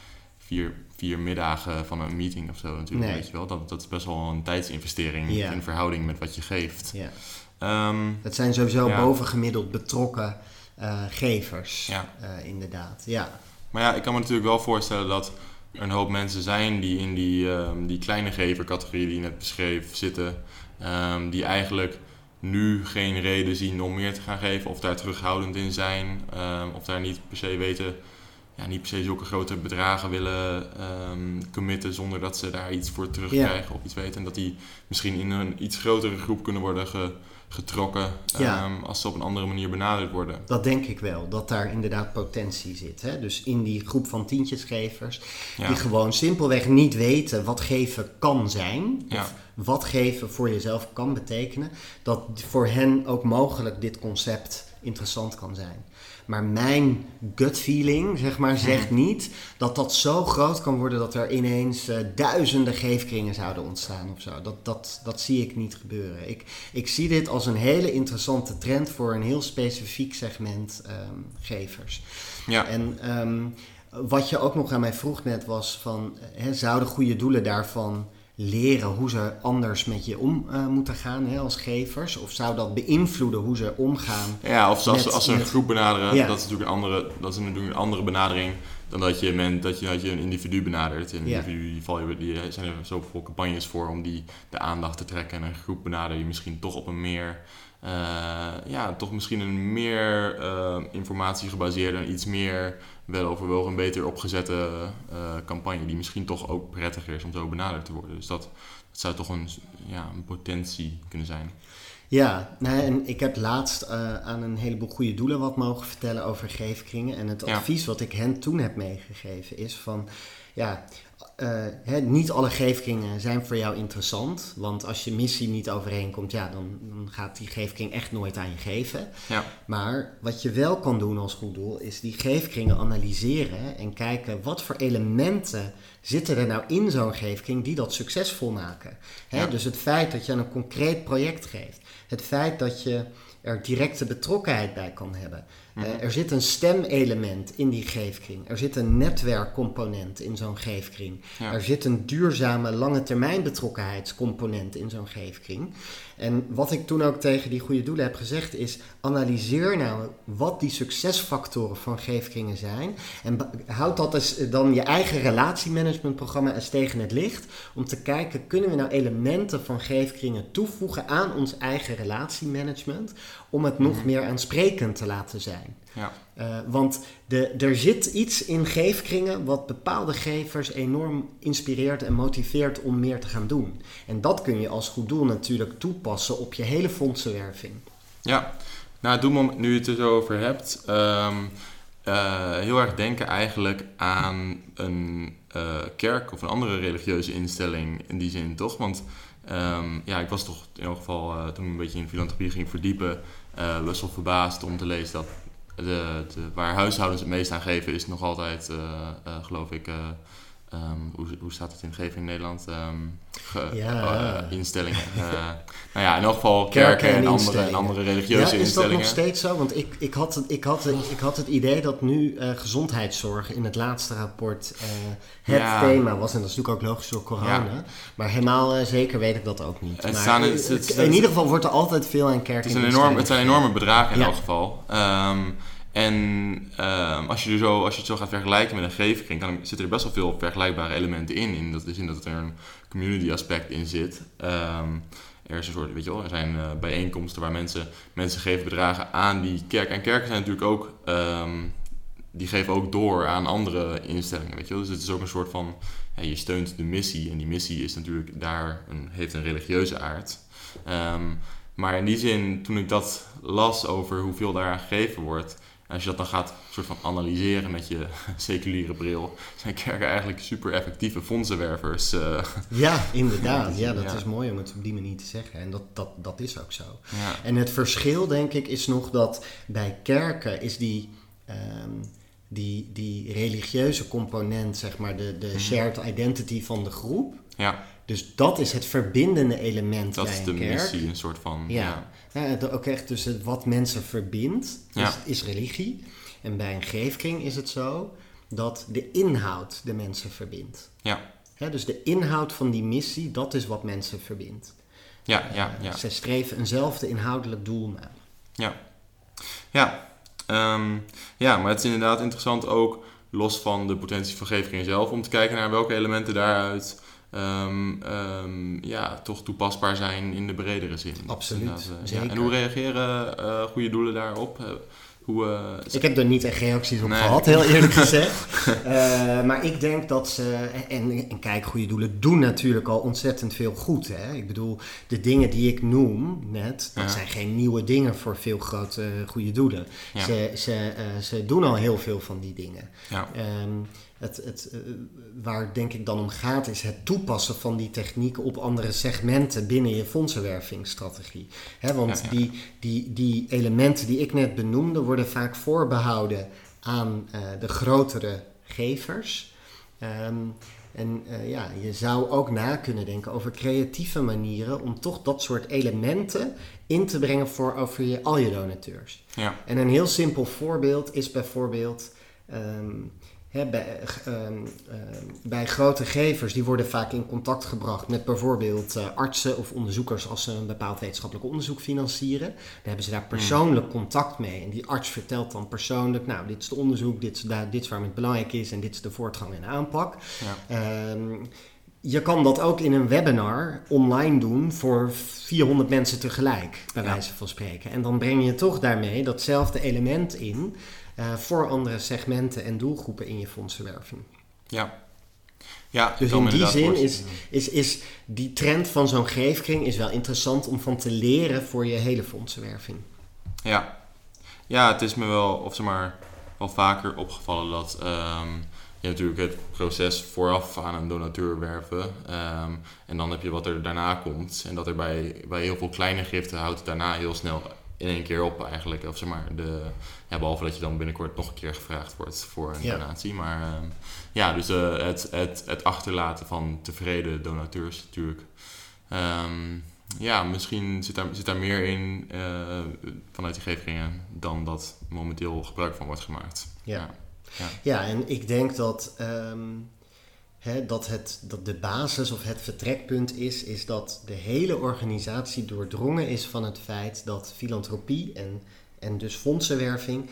vier, vier middagen van een meeting of zo natuurlijk. Weet je wel? Dat, dat is best wel een tijdsinvestering in verhouding met wat je geeft. Ja. Um, dat zijn sowieso bovengemiddeld betrokken uh, gevers, inderdaad. Ja. Maar ja, ik kan me natuurlijk wel voorstellen dat een hoop mensen zijn die in die, um, die kleine gevercategorie die je net beschreef zitten, um, die eigenlijk nu geen reden zien om meer te gaan geven, of daar terughoudend in zijn, of daar niet per se weten, ja, niet per se zulke grote bedragen willen committen zonder dat ze daar iets voor terugkrijgen of iets weten. En dat die misschien in een iets grotere groep kunnen worden ge, getrokken ehm, als ze op een andere manier benaderd worden. Dat denk ik wel, dat daar inderdaad potentie zit. Hè? Dus in die groep van tientjesgevers, die gewoon simpelweg niet weten wat geven kan zijn, of wat geven voor jezelf kan betekenen, dat voor hen ook mogelijk dit concept interessant kan zijn. Maar mijn gut feeling, zeg maar, zegt mhm. niet dat dat zo groot kan worden dat er ineens uh, duizenden geefkringen zouden ontstaan of zo. Dat, dat, dat zie ik niet gebeuren. Ik, ik zie dit als een hele interessante trend voor een heel specifiek segment um, gevers. Ja. En um, wat je ook nog aan mij vroeg net was van, hè, zouden goede doelen daarvan leren hoe ze anders met je om uh, moeten gaan hè, als gevers? Of zou dat beïnvloeden hoe ze omgaan? Ja, of zelfs als ze een groep benaderen, dat is natuurlijk een andere, dat is natuurlijk een andere benadering dan dat je, men, dat je, dat je een individu benadert. Een ja. individu die, val je, die zijn er zoveel campagnes voor om die de aandacht te trekken. En een groep benader je misschien toch op een meer, uh, ja, toch misschien een meer uh, informatie gebaseerde en iets meer wel overwogen, beter opgezette uh, campagne, die misschien toch ook prettiger is om zo benaderd te worden. Dus dat, dat zou toch een, ja, een potentie kunnen zijn. Ja, nou, en ik heb laatst aan een heleboel goede doelen wat mogen vertellen over geefkringen. En het advies wat ik hen toen heb meegegeven is van, ja, uh, hè, niet alle geefkringen zijn voor jou interessant. Want als je missie niet overeenkomt, ja, dan, dan, gaat die geefkring echt nooit aan je geven. Ja. Maar wat je wel kan doen als goed doel, is die geefkringen analyseren en kijken wat voor elementen zitten er nou in zo'n geefkring die dat succesvol maken. Hè? Ja. Dus het feit dat je een concreet project geeft, het feit dat je er directe betrokkenheid bij kan hebben. Mhm. Eh, er zit een stemelement in die geefkring. Er zit een netwerkcomponent in zo'n geefkring. Er zit een duurzame lange termijn betrokkenheidscomponent in zo'n geefkring. En wat ik toen ook tegen die goede doelen heb gezegd is: analyseer nou wat die succesfactoren van geefkringen zijn. En houd dat eens dan je eigen relatiemanagementprogramma eens tegen het licht. Om te kijken, kunnen we nou elementen van geefkringen toevoegen aan ons eigen relatiemanagement. Om het nog mhm. meer aansprekend te laten zijn. Ja. Uh, want de, er zit iets in geefkringen wat bepaalde gevers enorm inspireert en motiveert om meer te gaan doen. En dat kun je als goed doel natuurlijk toepassen op je hele fondsenwerving. Ja, nou, doe me, nu je het er over hebt, um, uh, heel erg denken eigenlijk aan een uh, kerk of een andere religieuze instelling in die zin, toch? Want um, ja, ik was toch in ieder geval, toen ik een beetje in filantropie ging verdiepen, best wel verbaasd om te lezen dat de, waar huishoudens het meest aan geven is nog altijd, geloof ik, Um, hoe, hoe, staat het in de geving in Nederland? Um, ja. uh, instellingen. Uh, nou ja, in elk geval kerken, kerken en, andere, en andere religieuze ja, is instellingen. Is dat nog steeds zo? Want ik, ik, had, het, ik, had, ik had het idee dat nu uh, gezondheidszorg in het laatste rapport het ja. thema was. En dat is natuurlijk ook logisch door corona. Ja. Maar helemaal zeker weet ik dat ook niet. Maar staan, het, het, in ieder geval wordt er altijd veel aan kerken het is een enorm, Het zijn enorme bedragen in elk geval. Um, en um, als, je er zo, als je het zo gaat vergelijken met een geefkring, dan zitten er best wel veel vergelijkbare elementen in. In de zin dat er een community aspect in zit. Um, er is een soort, weet je wel, er zijn uh, bijeenkomsten waar mensen, mensen geven bedragen aan die kerk. En kerken zijn natuurlijk ook, um, die geven ook door aan andere instellingen, weet je wel. Dus het is ook een soort van, je steunt de missie. En die missie is natuurlijk daar, een, heeft een religieuze aard. maar in die zin, toen ik dat las over hoeveel daaraan gegeven wordt als je dat dan gaat soort van analyseren met je seculiere bril, zijn kerken eigenlijk super effectieve fondsenwervers. Uh. Ja, inderdaad. Ja, dat is mooi om het op die manier te zeggen. En dat, dat, dat is ook zo. Ja. En het verschil, denk ik, is nog dat bij kerken is die. Um, die, die religieuze component, zeg maar, de, de shared identity van de groep. Ja. Dus dat is het verbindende element dat bij een kerk. Dat is de missie, een soort van... Ja, ja. ja ook echt dus het, wat mensen verbindt, is, is religie. En bij een geefkring is het zo dat de inhoud de mensen verbindt. Ja. ja dus de inhoud van die missie, dat is wat mensen verbindt. Ja, ja, ja. Uh, ze streven eenzelfde inhoudelijk doel na. Ja. Ja. Um, ja, maar het is inderdaad interessant ook, los van de potentie van geefkring zelf, om te kijken naar welke elementen daaruit um, um, ja, toch toepasbaar zijn in de bredere zin. Absoluut. Uh, ja. En hoe reageren uh, goede doelen daarop? Uh, hoe, ik heb er niet echt reacties op nee. gehad, heel eerlijk gezegd. maar ik denk dat ze, en, en, kijk, goede doelen doen natuurlijk al ontzettend veel goed. Hè? Ik bedoel, de dingen die ik noem net, dat ja. zijn geen nieuwe dingen voor veel grote goede doelen. Ja. Ze, ze, ze doen al heel veel van die dingen. Ja. Um, het, het, uh, waar het denk ik dan om gaat, is het toepassen van die technieken op andere segmenten binnen je fondsenwervingsstrategie. Want ja, ja. Die, die, die elementen die ik net benoemde, worden vaak voorbehouden aan uh, de grotere gevers. Um, en uh, ja, je zou ook na kunnen denken over creatieve manieren om toch dat soort elementen in te brengen voor over je, al je donateurs. Ja. En een heel simpel voorbeeld is bijvoorbeeld. Um, He, bij, uh, uh, bij, grote gevers, die worden vaak in contact gebracht met bijvoorbeeld uh, artsen of onderzoekers als ze een bepaald wetenschappelijk onderzoek financieren. Dan hebben ze daar persoonlijk contact mee. En die arts vertelt dan persoonlijk, nou, dit is het onderzoek, dit is, daar, dit is waarom het belangrijk is en dit is de voortgang en aanpak. Ja. Ehm, je kan dat ook in een webinar online doen voor 400 mensen tegelijk, bij wijze van spreken. En dan breng je toch daarmee datzelfde element in. Uh, voor andere segmenten en doelgroepen in je fondsenwerving. Ja. Ja, dus in die zin is, is, is die trend van zo'n geefkring is wel interessant om van te leren voor je hele fondsenwerving. Ja, ja het is me wel, of zeg maar, wel vaker opgevallen dat um, je natuurlijk het proces vooraf aan een donateur werven. Um, en dan heb je wat er daarna komt. En dat er bij, bij heel veel kleine giften houdt daarna heel snel in één keer op eigenlijk. Of zeg maar, de, ja, behalve dat je dan binnenkort nog een keer gevraagd wordt voor een ja. donatie. Maar uh, ja, dus uh, het, het, het achterlaten van tevreden donateurs natuurlijk. Um, ja, misschien zit daar, zit daar meer in uh, vanuit die geefkringen dan dat momenteel gebruik van wordt gemaakt. Ja, ja, ja. ja en ik denk dat... Um He, dat, het, dat de basis of het vertrekpunt is, is dat de hele organisatie doordrongen is van het feit dat filantropie en, en dus fondsenwerving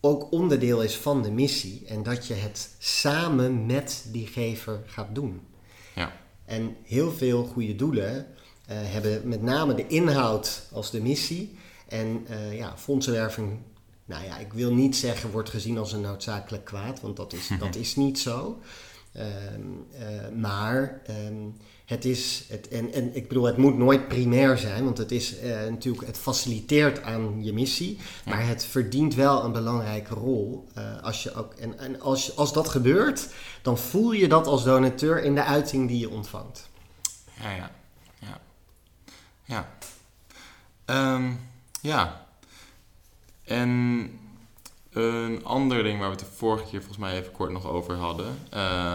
ook onderdeel is van de missie en dat je het samen met die gever gaat doen. Ja. En heel veel goede doelen uh, hebben met name de inhoud als de missie en uh, ja, fondsenwerving nou ja, ik wil niet zeggen wordt gezien als een noodzakelijk kwaad, want dat is, dat is niet zo. Ehm, eh, maar ehm, het is, het, en, en ik bedoel, het moet nooit primair zijn, want het is uh, natuurlijk, het faciliteert aan je missie, maar het verdient wel een belangrijke rol. Uh, als je ook, en en als, als dat gebeurt, dan voel je dat als donateur in de uiting die je ontvangt. Ja, ja, ja. Ja. Um, ja. En een ander ding waar we het de vorige keer volgens mij even kort nog over hadden,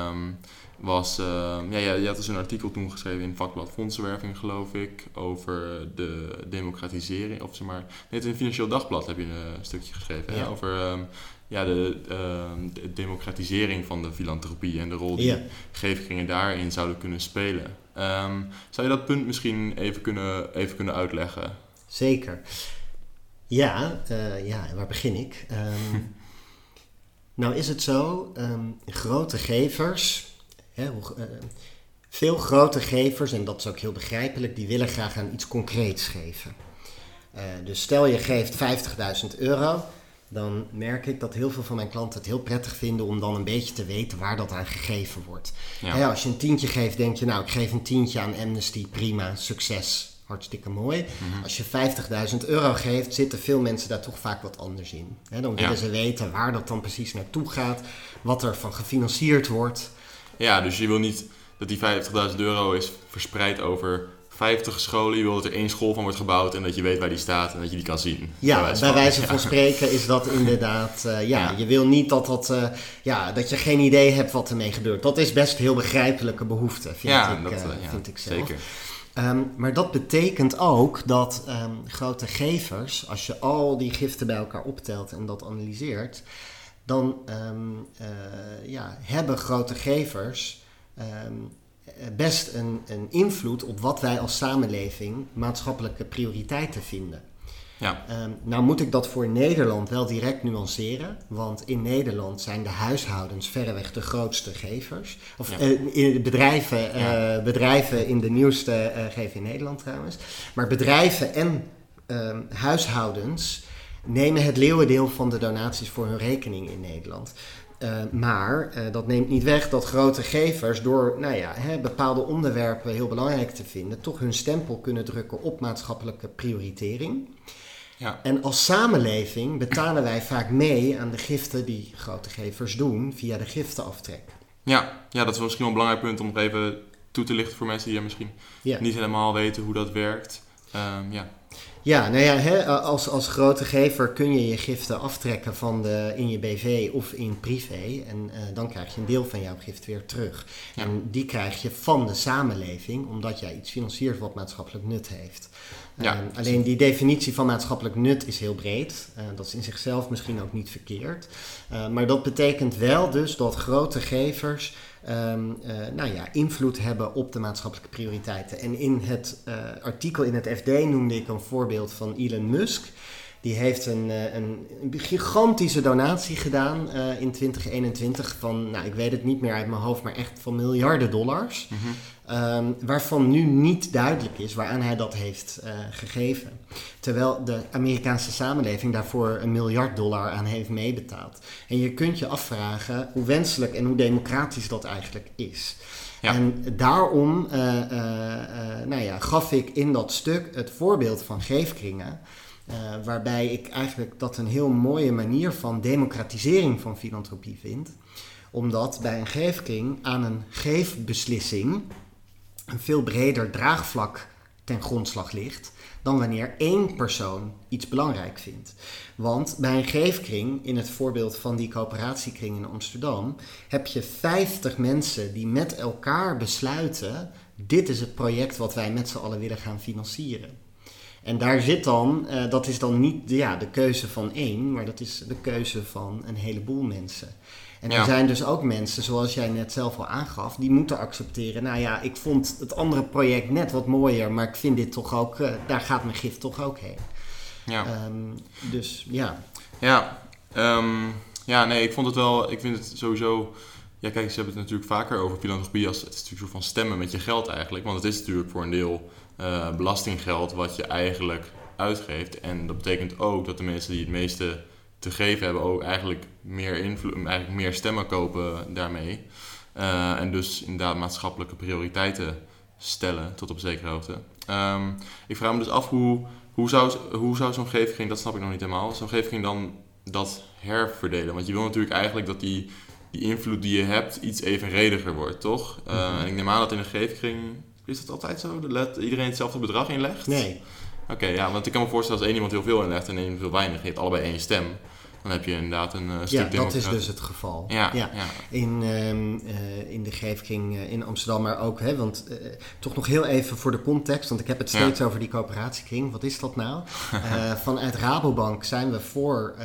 um, was, uh, ja, je had dus een artikel toen geschreven in vakblad Fondsenwerving, geloof ik, over de democratisering, of zeg maar, net in het Financieel Dagblad heb je een stukje geschreven, ja. over um, ja, de, uh, de, democratisering van de filantropie en de rol die ja. geefkringen daarin zouden kunnen spelen. Um, zou je dat punt misschien even kunnen, even kunnen uitleggen? Zeker. Ja, uh, ja, waar begin ik? Um, nou is het zo, um, grote gevers, hè, uh, veel grote gevers, en dat is ook heel begrijpelijk, die willen graag aan iets concreets geven. Uh, dus stel je geeft 50.000 euro, dan merk ik dat heel veel van mijn klanten het heel prettig vinden om dan een beetje te weten waar dat aan gegeven wordt. Ja. Hè, als je een tientje geeft, denk je, nou, ik geef een tientje aan Amnesty, prima, succes, hartstikke mooi. Mm-hmm. Als je 50.000 euro geeft, zitten veel mensen daar toch vaak wat anders in. Dan willen ja. ze weten waar dat dan precies naartoe gaat, wat er van gefinancierd wordt. Ja, dus je wil niet dat die 50.000 euro is verspreid over 50 scholen. Je wil dat er één school van wordt gebouwd en dat je weet waar die staat en dat je die kan zien. Ja, bij, bij wijze van ja. spreken is dat inderdaad. Uh, ja, ja, je wil niet dat, dat, uh, ja, dat je geen idee hebt wat ermee gebeurt. Dat is best heel begrijpelijke behoefte, vind, ja, ik, dat, uh, ja, vind ik zelf. Zeker. Um, maar dat betekent ook dat um, grote gevers, als je al die giften bij elkaar optelt en dat analyseert, dan um, ja, hebben grote gevers best een, een, invloed op wat wij als samenleving maatschappelijke prioriteiten vinden. Ja. Um, nou moet ik dat voor Nederland wel direct nuanceren, want in Nederland zijn de huishoudens verreweg de grootste gevers. Of ja. uh, bedrijven, uh, ja. bedrijven in de nieuwste uh, geven in Nederland trouwens. Maar bedrijven en um, huishoudens nemen het leeuwendeel van de donaties voor hun rekening in Nederland. Uh, maar uh, dat neemt niet weg dat grote gevers door nou ja, hè, bepaalde onderwerpen heel belangrijk te vinden, toch hun stempel kunnen drukken op maatschappelijke prioritering. Ja. En als samenleving betalen wij vaak mee aan de giften die grote gevers doen via de giftenaftrek. Ja, ja dat is misschien wel een belangrijk punt om nog even toe te lichten voor mensen die misschien ja. niet helemaal weten hoe dat werkt. Um, ja. Ja, nou ja, hè, als, als grote gever kun je je giften aftrekken van de, in je BV of in privé. En uh, dan krijg je een deel van jouw gift weer terug. Ja. En die krijg je van de samenleving, omdat jij iets financiert wat maatschappelijk nut heeft. Ja, uh, alleen die definitie van maatschappelijk nut is heel breed. Uh, dat is in zichzelf misschien ook niet verkeerd. maar dat betekent wel dus dat grote gevers um, uh, nou ja, invloed hebben op de maatschappelijke prioriteiten. En in het uh, artikel in het FD noemde ik een voorbeeld van Elon Musk. Die heeft een, uh, een, een gigantische donatie gedaan in 2021 van, nou ik weet het niet meer uit mijn hoofd, maar echt van miljarden dollars. Mm-hmm. Um, waarvan nu niet duidelijk is waaraan hij dat heeft uh, gegeven. Terwijl de Amerikaanse samenleving daarvoor een miljard dollar aan heeft meebetaald. En je kunt je afvragen hoe wenselijk en hoe democratisch dat eigenlijk is. Ja. En daarom uh, uh, nou ja, gaf ik in dat stuk het voorbeeld van geefkringen. Waarbij ik eigenlijk dat een heel mooie manier van democratisering van filantropie vind. Omdat bij een geefkring aan een geefbeslissing een veel breder draagvlak ten grondslag ligt dan wanneer één persoon iets belangrijk vindt. Want bij een geefkring, in het voorbeeld van die coöperatiekring in Amsterdam, heb je 50 mensen die met elkaar besluiten: dit is het project wat wij met z'n allen willen gaan financieren. En daar zit dan, uh, dat is dan niet ja, de keuze van één, maar dat is de keuze van een heleboel mensen. En ja. er zijn dus ook mensen, zoals jij net zelf al aangaf, die moeten accepteren. Nou ja, ik vond het andere project net wat mooier, maar ik vind dit toch ook, uh, daar gaat mijn gift toch ook heen. Ja. Um, dus ja. Ja, um, ja, nee, ik vond het wel, ik vind het sowieso. Ja, kijk, ze hebben het natuurlijk vaker over filantropie als het is natuurlijk zo van stemmen met je geld eigenlijk. Want het is natuurlijk voor een deel uh, belastinggeld wat je eigenlijk uitgeeft. En dat betekent ook dat de mensen die het meeste te geven hebben ook eigenlijk meer invloed, eigenlijk meer stemmen kopen daarmee. Eh, en dus inderdaad maatschappelijke prioriteiten stellen tot op zekere hoogte. Ehm, ik vraag me dus af hoe, hoe zou, hoe zou zo'n geefkring, dat snap ik nog niet helemaal, zo'n geefkring dan dat herverdelen? Want je wil natuurlijk eigenlijk dat die, die invloed die je hebt iets evenrediger wordt, toch? Eh, Mhm. En ik neem aan dat in een geefkring, is dat altijd zo? Dat iedereen hetzelfde bedrag inlegt? Nee, Oké, ja, want ik kan me voorstellen als één iemand heel veel inlegt en één iemand heel weinig, je hebt allebei één stem, dan heb je inderdaad een eh, stuk ja, dat is dus het geval. Ja, ja. In, ehm, eh, in de Geefking eh, in Amsterdam, maar ook, hè, want toch nog heel even voor de context, want ik heb het Ja. steeds over die coöperatiekring. Wat is dat nou? Vanuit Rabobank zijn we voor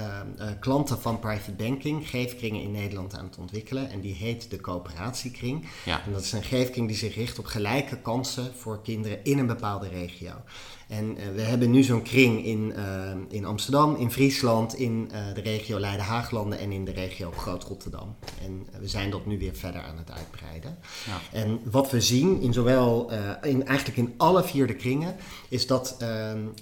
klanten van private banking geefkringen in Nederland aan het ontwikkelen. En die heet de coöperatiekring. Ja. En dat is een geefkring die zich richt op gelijke kansen voor kinderen in een bepaalde regio. En eh, we hebben nu zo'n kring in, eh, in Amsterdam, in Friesland, in eh, de regio Leiden-Haaglanden en in de regio Groot-Rotterdam. En we zijn dat nu weer verder aan het uitbreiden. Ja. En wat we zien in zowel, in, eigenlijk in alle vier de kringen, is dat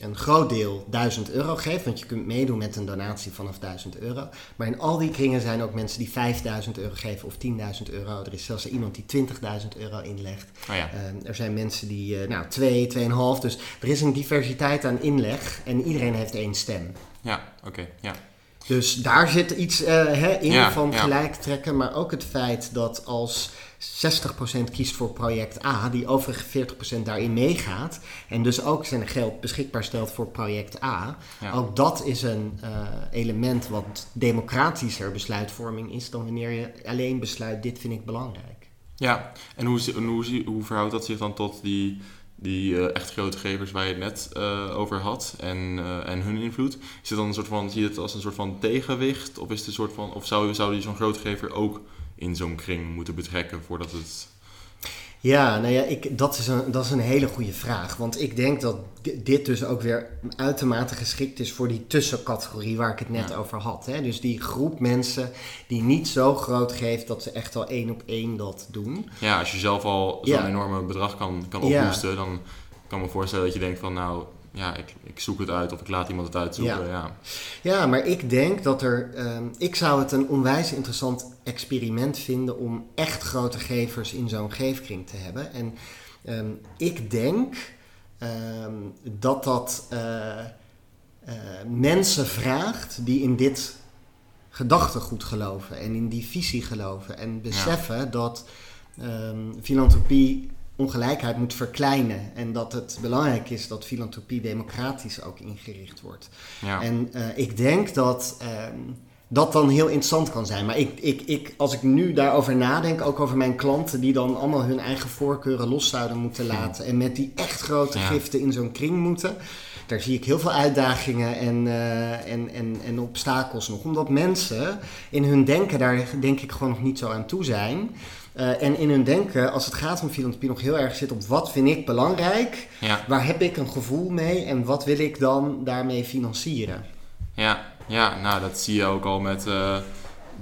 een groot deel 1000 euro geeft. Want je kunt meedoen met een donatie vanaf 1000 euro. Maar in al die kringen zijn ook mensen die 5000 euro geven of 10.000 euro. Er is zelfs iemand die 20.000 euro inlegt. Oh ja. Er zijn mensen die, nou, 2, 2,5. Dus er is een diversiteit aan inleg en iedereen heeft één stem. Ja, oké, ja. Dus daar zit iets eh, hè, in Ja, van ja. gelijk trekken. Maar ook het feit dat als 60% kiest voor project A, die overige 40% daarin meegaat. En dus ook zijn geld beschikbaar stelt voor project A. Ja. Ook dat is een eh, element wat democratischer besluitvorming is dan wanneer je alleen besluit: dit vind ik belangrijk. Ja, en hoe, en hoe, hoe verhoudt dat zich dan tot die, die eh, echt grote gevers waar je het net eh, over had en, eh, en hun invloed? Is het dan een soort van, zie je het als een soort van tegenwicht? Of, is het een soort van, of zou, zou die zo'n grote gever ook in zo'n kring moeten betrekken voordat het... Ja, nou ja, ik, dat, is een, dat is een hele goede vraag. Want ik denk dat di- dit dus ook weer uitermate geschikt is voor die tussencategorie waar ik het net Ja. over had. Hè? Dus die groep mensen die niet zo groot geeft dat ze echt al één op één dat doen. Ja, als je zelf al zo'n Ja. enorme bedrag kan, kan Ja. ophoesten, dan kan ik me voorstellen dat je denkt van nou, ja, ik, ik zoek het uit of ik laat iemand het uitzoeken. Ja. Ja. Ja, maar ik denk dat er. ehm, ik zou het een onwijs interessant experiment vinden om echt grote gevers in zo'n geefkring te hebben. En ehm, ik denk ehm, dat dat eh, eh, mensen vraagt die in dit gedachtegoed geloven en in die visie geloven. En beseffen dat filantropie ongelijkheid moet verkleinen. En dat het belangrijk is dat filantropie democratisch ook ingericht wordt. Ja. En eh, ik denk dat ehm, dat dan heel interessant kan zijn. Maar ik, ik, ik, als ik nu daarover nadenk, ook over mijn klanten die dan allemaal hun eigen voorkeuren los zouden moeten laten. En met die echt grote Ja. giften in zo'n kring moeten. Daar zie ik heel veel uitdagingen en, eh, en, en, en obstakels nog. Omdat mensen in hun denken daar denk ik gewoon nog niet zo aan toe zijn. Eh, en in hun denken, als het gaat om filantropie, nog heel erg zit op wat vind ik belangrijk. ja. Waar heb ik een gevoel mee en wat wil ik dan daarmee financieren? Ja, ja, nou dat zie je ook al met eh,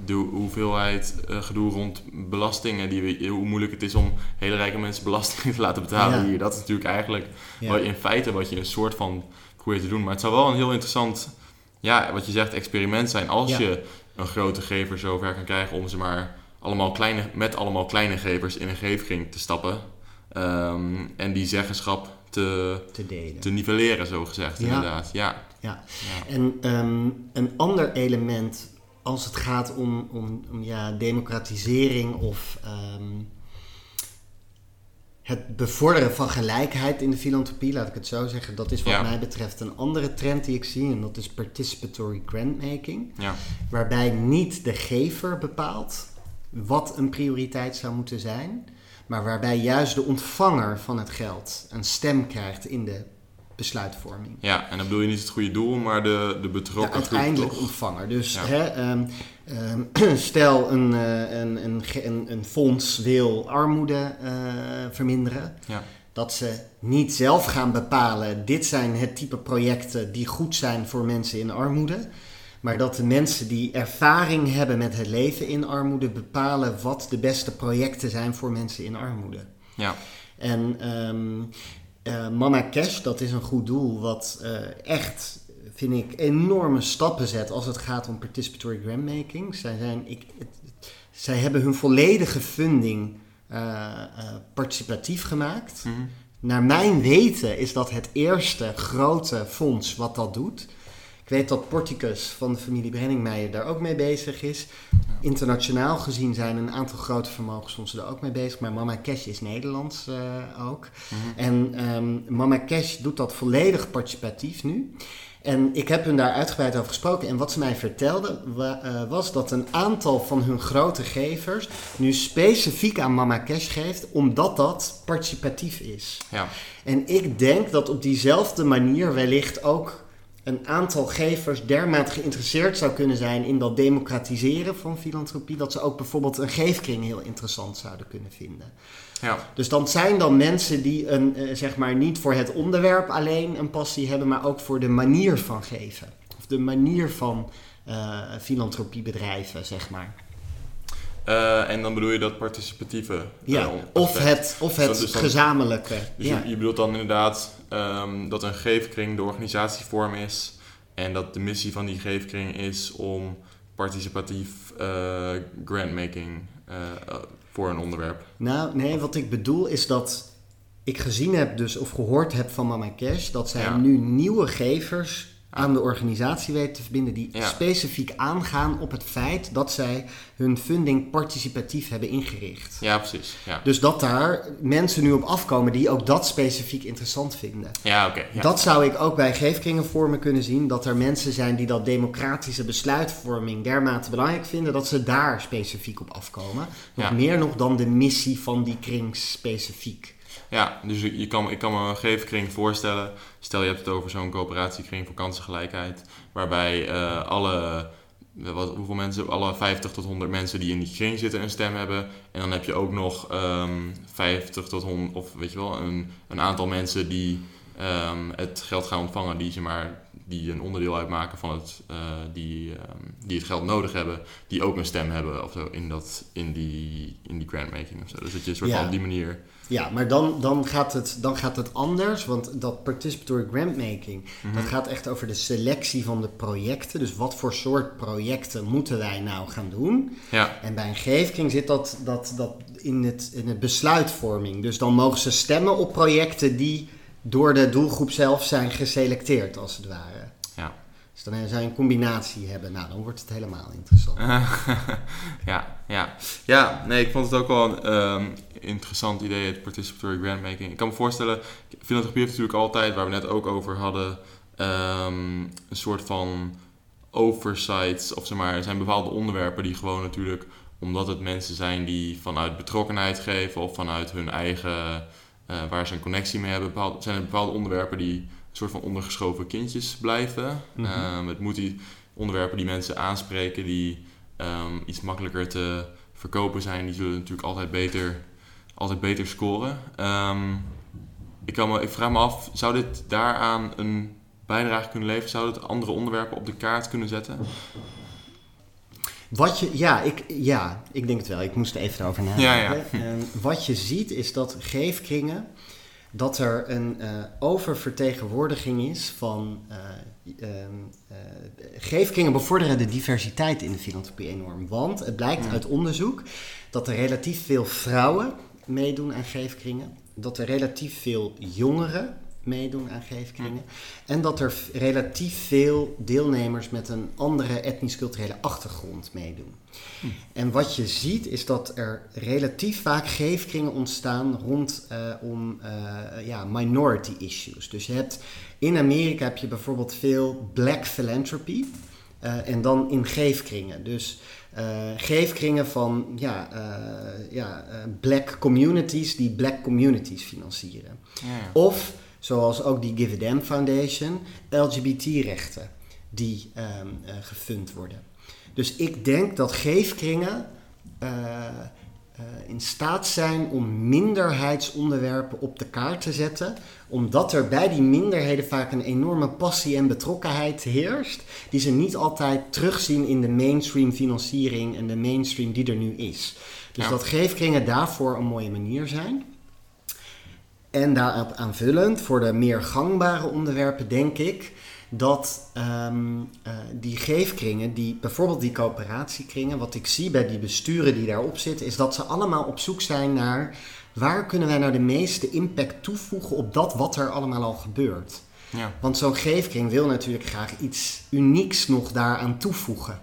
de hoeveelheid eh, gedoe rond belastingen. Die we, hoe moeilijk het is om hele rijke mensen belastingen te laten betalen Ja. hier. Dat is natuurlijk eigenlijk Ja. wat, in feite wat je een soort van probeert te doen. Maar het zou wel een heel interessant, ja, wat je zegt, experiment zijn. Als je een grote gever zover kan krijgen om ze maar allemaal kleine, met allemaal kleine gevers in een geefkring te stappen. Ehm, en die zeggenschap te, te delen. te nivelleren, zo gezegd, Ja. inderdaad. Ja. Ja. Ja. En ehm, een ander element als het gaat om, om, om ja, democratisering of ehm, het bevorderen van gelijkheid in de filantropie, laat ik het zo zeggen, dat is wat Ja. mij betreft een andere trend die ik zie en dat is participatory grantmaking. Ja. waarbij niet de gever bepaalt wat een prioriteit zou moeten zijn, maar waarbij juist de ontvanger van het geld een stem krijgt in de besluitvorming. Ja, en dan bedoel je niet het goede doel, maar de, de De betrokken groep, uiteindelijk ontvanger. Dus Ja. hè, ehm, ehm, stel een, eh, een, een, een, een fonds wil armoede eh, verminderen. Ja. Dat ze niet zelf gaan bepalen, dit zijn het type projecten die goed zijn voor mensen in armoede. Maar dat de mensen die ervaring hebben met het leven in armoede bepalen wat de beste projecten zijn voor mensen in armoede. Ja. En ehm, eh, Mama Cash, dat is een goed doel wat eh, echt vind ik, enorme stappen zet als het gaat om participatory grantmaking. Zij, zijn, ik, zij hebben hun volledige funding participatief gemaakt. Mhm. Naar mijn weten is dat het eerste grote fonds wat dat doet. Ik weet dat Porticus van de familie Brenningmeijer daar ook mee bezig is. Internationaal gezien zijn een aantal grote vermogensfondsen er ook mee bezig. Maar Mama Cash is Nederlands uh, ook. Mhm. En um, Mama Cash doet dat volledig participatief nu. En ik heb hun daar uitgebreid over gesproken. En wat ze mij vertelden uh, was dat een aantal van hun grote gevers nu specifiek aan Mama Cash geeft, omdat dat participatief is. Ja. En ik denk dat op diezelfde manier wellicht ook een aantal gevers dermate geïnteresseerd zou kunnen zijn in dat democratiseren van filantropie, dat ze ook bijvoorbeeld een geefkring heel interessant zouden kunnen vinden. Ja. Dus dan zijn dan mensen die een, uh, zeg maar niet voor het onderwerp alleen een passie hebben, maar ook voor de manier van geven. Of de manier van uh, filantropiebedrijven, zeg maar. Uh, en dan bedoel je dat participatieve? Ja, of het, of het dus dan, gezamenlijke. Dus ja. je, je, bedoelt dan inderdaad um, dat een geefkring de organisatievorm is en dat de missie van die geefkring is om participatief grantmaking voor een onderwerp? Nou, nee, wat ik bedoel is dat ik gezien heb dus, of gehoord heb van Mama Cash, dat zij Ja. nu nieuwe gevers aan de organisatie weten te verbinden die Ja. specifiek aangaan op het feit dat zij hun funding participatief hebben ingericht. Ja, precies. Ja, Dus dat daar mensen nu op afkomen die ook dat specifiek interessant vinden. ja oké. ja. Dat zou ik ook bij geefkringenvormen kunnen zien. Dat er mensen zijn die dat democratische besluitvorming dermate belangrijk vinden. Dat ze daar specifiek op afkomen. Nog Ja. meer nog dan de missie van die kring specifiek. Ja, dus je kan, ik kan me een geefkring voorstellen. Stel je hebt het over zo'n coöperatiekring voor kansengelijkheid. Waarbij eh, alle, wat, hoeveel mensen, alle 50 tot 100 mensen die in die kring zitten een stem hebben. En dan heb je ook nog ehm 50 tot 100, of weet je wel, een, een aantal mensen die ehm, het geld gaan ontvangen. Die, zeg maar, die een onderdeel uitmaken van het, eh, die, ehm, die het geld nodig hebben. Die ook een stem hebben of zo in, dat, in, die, in die grantmaking of zo. Dus dat je een soort Ja. van op die manier... Ja, maar dan, dan, gaat het, dan gaat het anders. Want dat participatory grantmaking, Mhm. dat gaat echt over de selectie van de projecten. Dus wat voor soort projecten moeten wij nou gaan doen? Ja, En bij een geefkring zit dat, dat, dat in, het, in het besluitvorming. Dus dan mogen ze stemmen op projecten die door de doelgroep zelf zijn geselecteerd, als het ware. Dus dan zou je een combinatie hebben. Nou, dan wordt het helemaal interessant. ja, ja. Ja, nee, ik vond het ook wel een ehm, interessant idee, het participatory grantmaking. Ik kan me voorstellen, filantropie heeft natuurlijk altijd, waar we net ook over hadden, ehm, een soort van oversights, of zeg maar, er zijn bepaalde onderwerpen die gewoon natuurlijk, omdat het mensen zijn die vanuit betrokkenheid geven of vanuit hun eigen, eh, waar ze een connectie mee hebben, zijn er bepaalde onderwerpen die soort van ondergeschoven kindjes blijven. Ehm, het moet die onderwerpen die mensen aanspreken, die ehm, iets makkelijker te verkopen zijn, die zullen natuurlijk altijd beter, altijd beter scoren. Ehm, ik, kan me, ik vraag me af, zou dit daaraan een bijdrage kunnen leveren? Zou het andere onderwerpen op de kaart kunnen zetten? Wat je, ja, ik, ja, ik denk het wel. Ik moest er even over nadenken. Ja, ja. Wat je ziet is dat geefkringen, dat er een eh, oververtegenwoordiging is van... eh, ehm, eh, geefkringen bevorderen de diversiteit in de filantropie enorm. Want het blijkt Ja. uit onderzoek dat er relatief veel vrouwen meedoen aan geefkringen. Dat er relatief veel jongeren meedoen aan geefkringen. En dat er relatief veel deelnemers met een andere etnisch-culturele achtergrond meedoen. En wat je ziet is dat er relatief vaak geefkringen ontstaan rond eh, om eh, ja, minority issues. Dus je hebt in Amerika heb je bijvoorbeeld veel black philanthropy. eh, en dan in geefkringen. Dus geefkringen van ja, ja, black communities die black communities financieren. Ja. Of, zoals ook die Give a Damn Foundation, LGBT-rechten die eh, gefund worden. Dus ik denk dat geefkringen eh, eh, in staat zijn om minderheidsonderwerpen op de kaart te zetten, omdat er bij die minderheden vaak een enorme passie en betrokkenheid heerst, die ze niet altijd terugzien in de mainstream financiering en de mainstream die er nu is. Dus Ja. dat geefkringen daarvoor een mooie manier zijn. En daarop aanvullend, voor de meer gangbare onderwerpen, denk ik dat ehm, eh, die geefkringen, die, bijvoorbeeld die coöperatiekringen, wat ik zie bij die besturen die daarop zitten, is dat ze allemaal op zoek zijn naar waar kunnen wij nou de meeste impact toevoegen op dat wat er allemaal al gebeurt. Ja. Want zo'n geefkring wil natuurlijk graag iets unieks nog daaraan toevoegen.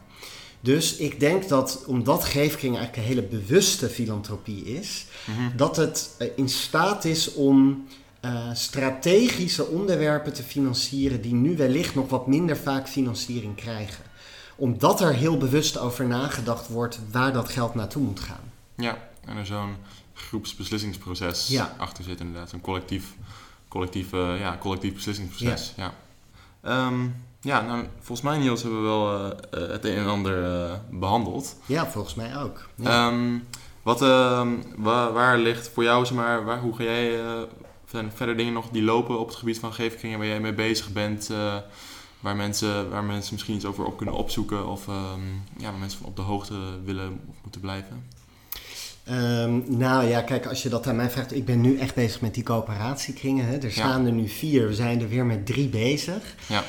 Dus ik denk dat omdat geefkring eigenlijk een hele bewuste filantropie is, mhm. dat het eh, in staat is om uh, strategische onderwerpen te financieren die nu wellicht nog wat minder vaak financiering krijgen. Omdat er heel bewust over nagedacht wordt waar dat geld naartoe moet gaan. Ja, en er zo'n groepsbeslissingsproces achter zit inderdaad. Een collectief, collectief, uh, ja, collectief beslissingsproces. Ja. Ja. Ehm, ja, nou, volgens mij Niels hebben we wel uh, het een en ander behandeld. Ja, volgens mij ook. Ja. Um, wat, ehm, waar, waar, ligt voor jou, zeg maar, waar, hoe ga jij zijn verder dingen nog die lopen op het gebied van geefkringen waar jij mee bezig bent? Waar, mensen, waar mensen misschien iets over op kunnen opzoeken of um, ja, waar mensen op de hoogte willen of moeten blijven? Um, nou ja, kijk, als je dat aan mij vraagt, ik ben nu echt bezig met die coöperatiekringen. Hè. Er staan er nu vier, we zijn er weer met drie bezig. Ja.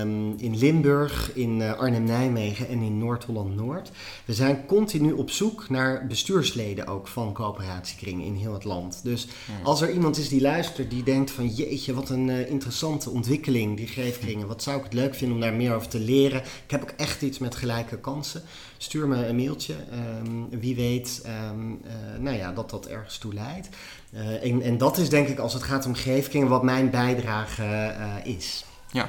Um, in Limburg, in uh, Arnhem-Nijmegen en in Noord-Holland-Noord. We zijn continu op zoek naar bestuursleden ook van coöperatiekringen in heel het land. Dus als er iemand is die luistert, die denkt van jeetje, wat een uh, interessante ontwikkeling, die geefkringen. Wat zou ik het leuk vinden om daar meer over te leren. Ik heb ook echt iets met gelijke kansen. Stuur me een mailtje. Um, wie weet uh, nou ja, dat dat ergens toe leidt. Uh, en, en, dat is denk ik als het gaat om geefkringen wat mijn bijdrage uh, is. Ja,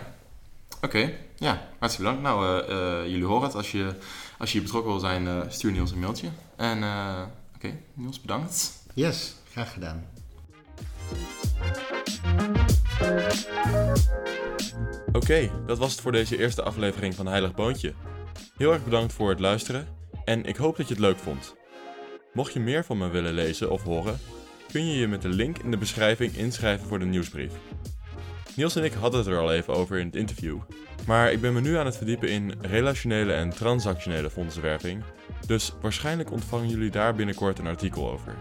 oké. Ja, hartstikke bedankt. Nou, jullie horen het. Als je, als je betrokken wil zijn, stuur Niels een mailtje. En oké, okay, Niels, bedankt. Yes, graag gedaan. Oké, okay, dat was het voor deze eerste aflevering van Heilig Boontje. Heel erg bedankt voor het luisteren en ik hoop dat je het leuk vond. Mocht je meer van me willen lezen of horen, kun je je met de link in de beschrijving inschrijven voor de nieuwsbrief. Niels en ik hadden het er al even over in het interview, maar ik ben me nu aan het verdiepen in relationele en transactionele fondsenwerving, dus waarschijnlijk ontvangen jullie daar binnenkort een artikel over.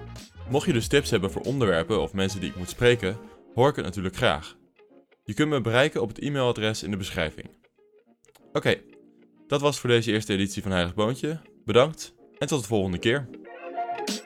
Mocht je dus tips hebben voor onderwerpen of mensen die ik moet spreken, hoor ik het natuurlijk graag. Je kunt me bereiken op het e-mailadres in de beschrijving. Oké, dat was voor deze eerste editie van Heilig Boontje. Bedankt en tot de volgende keer. thank you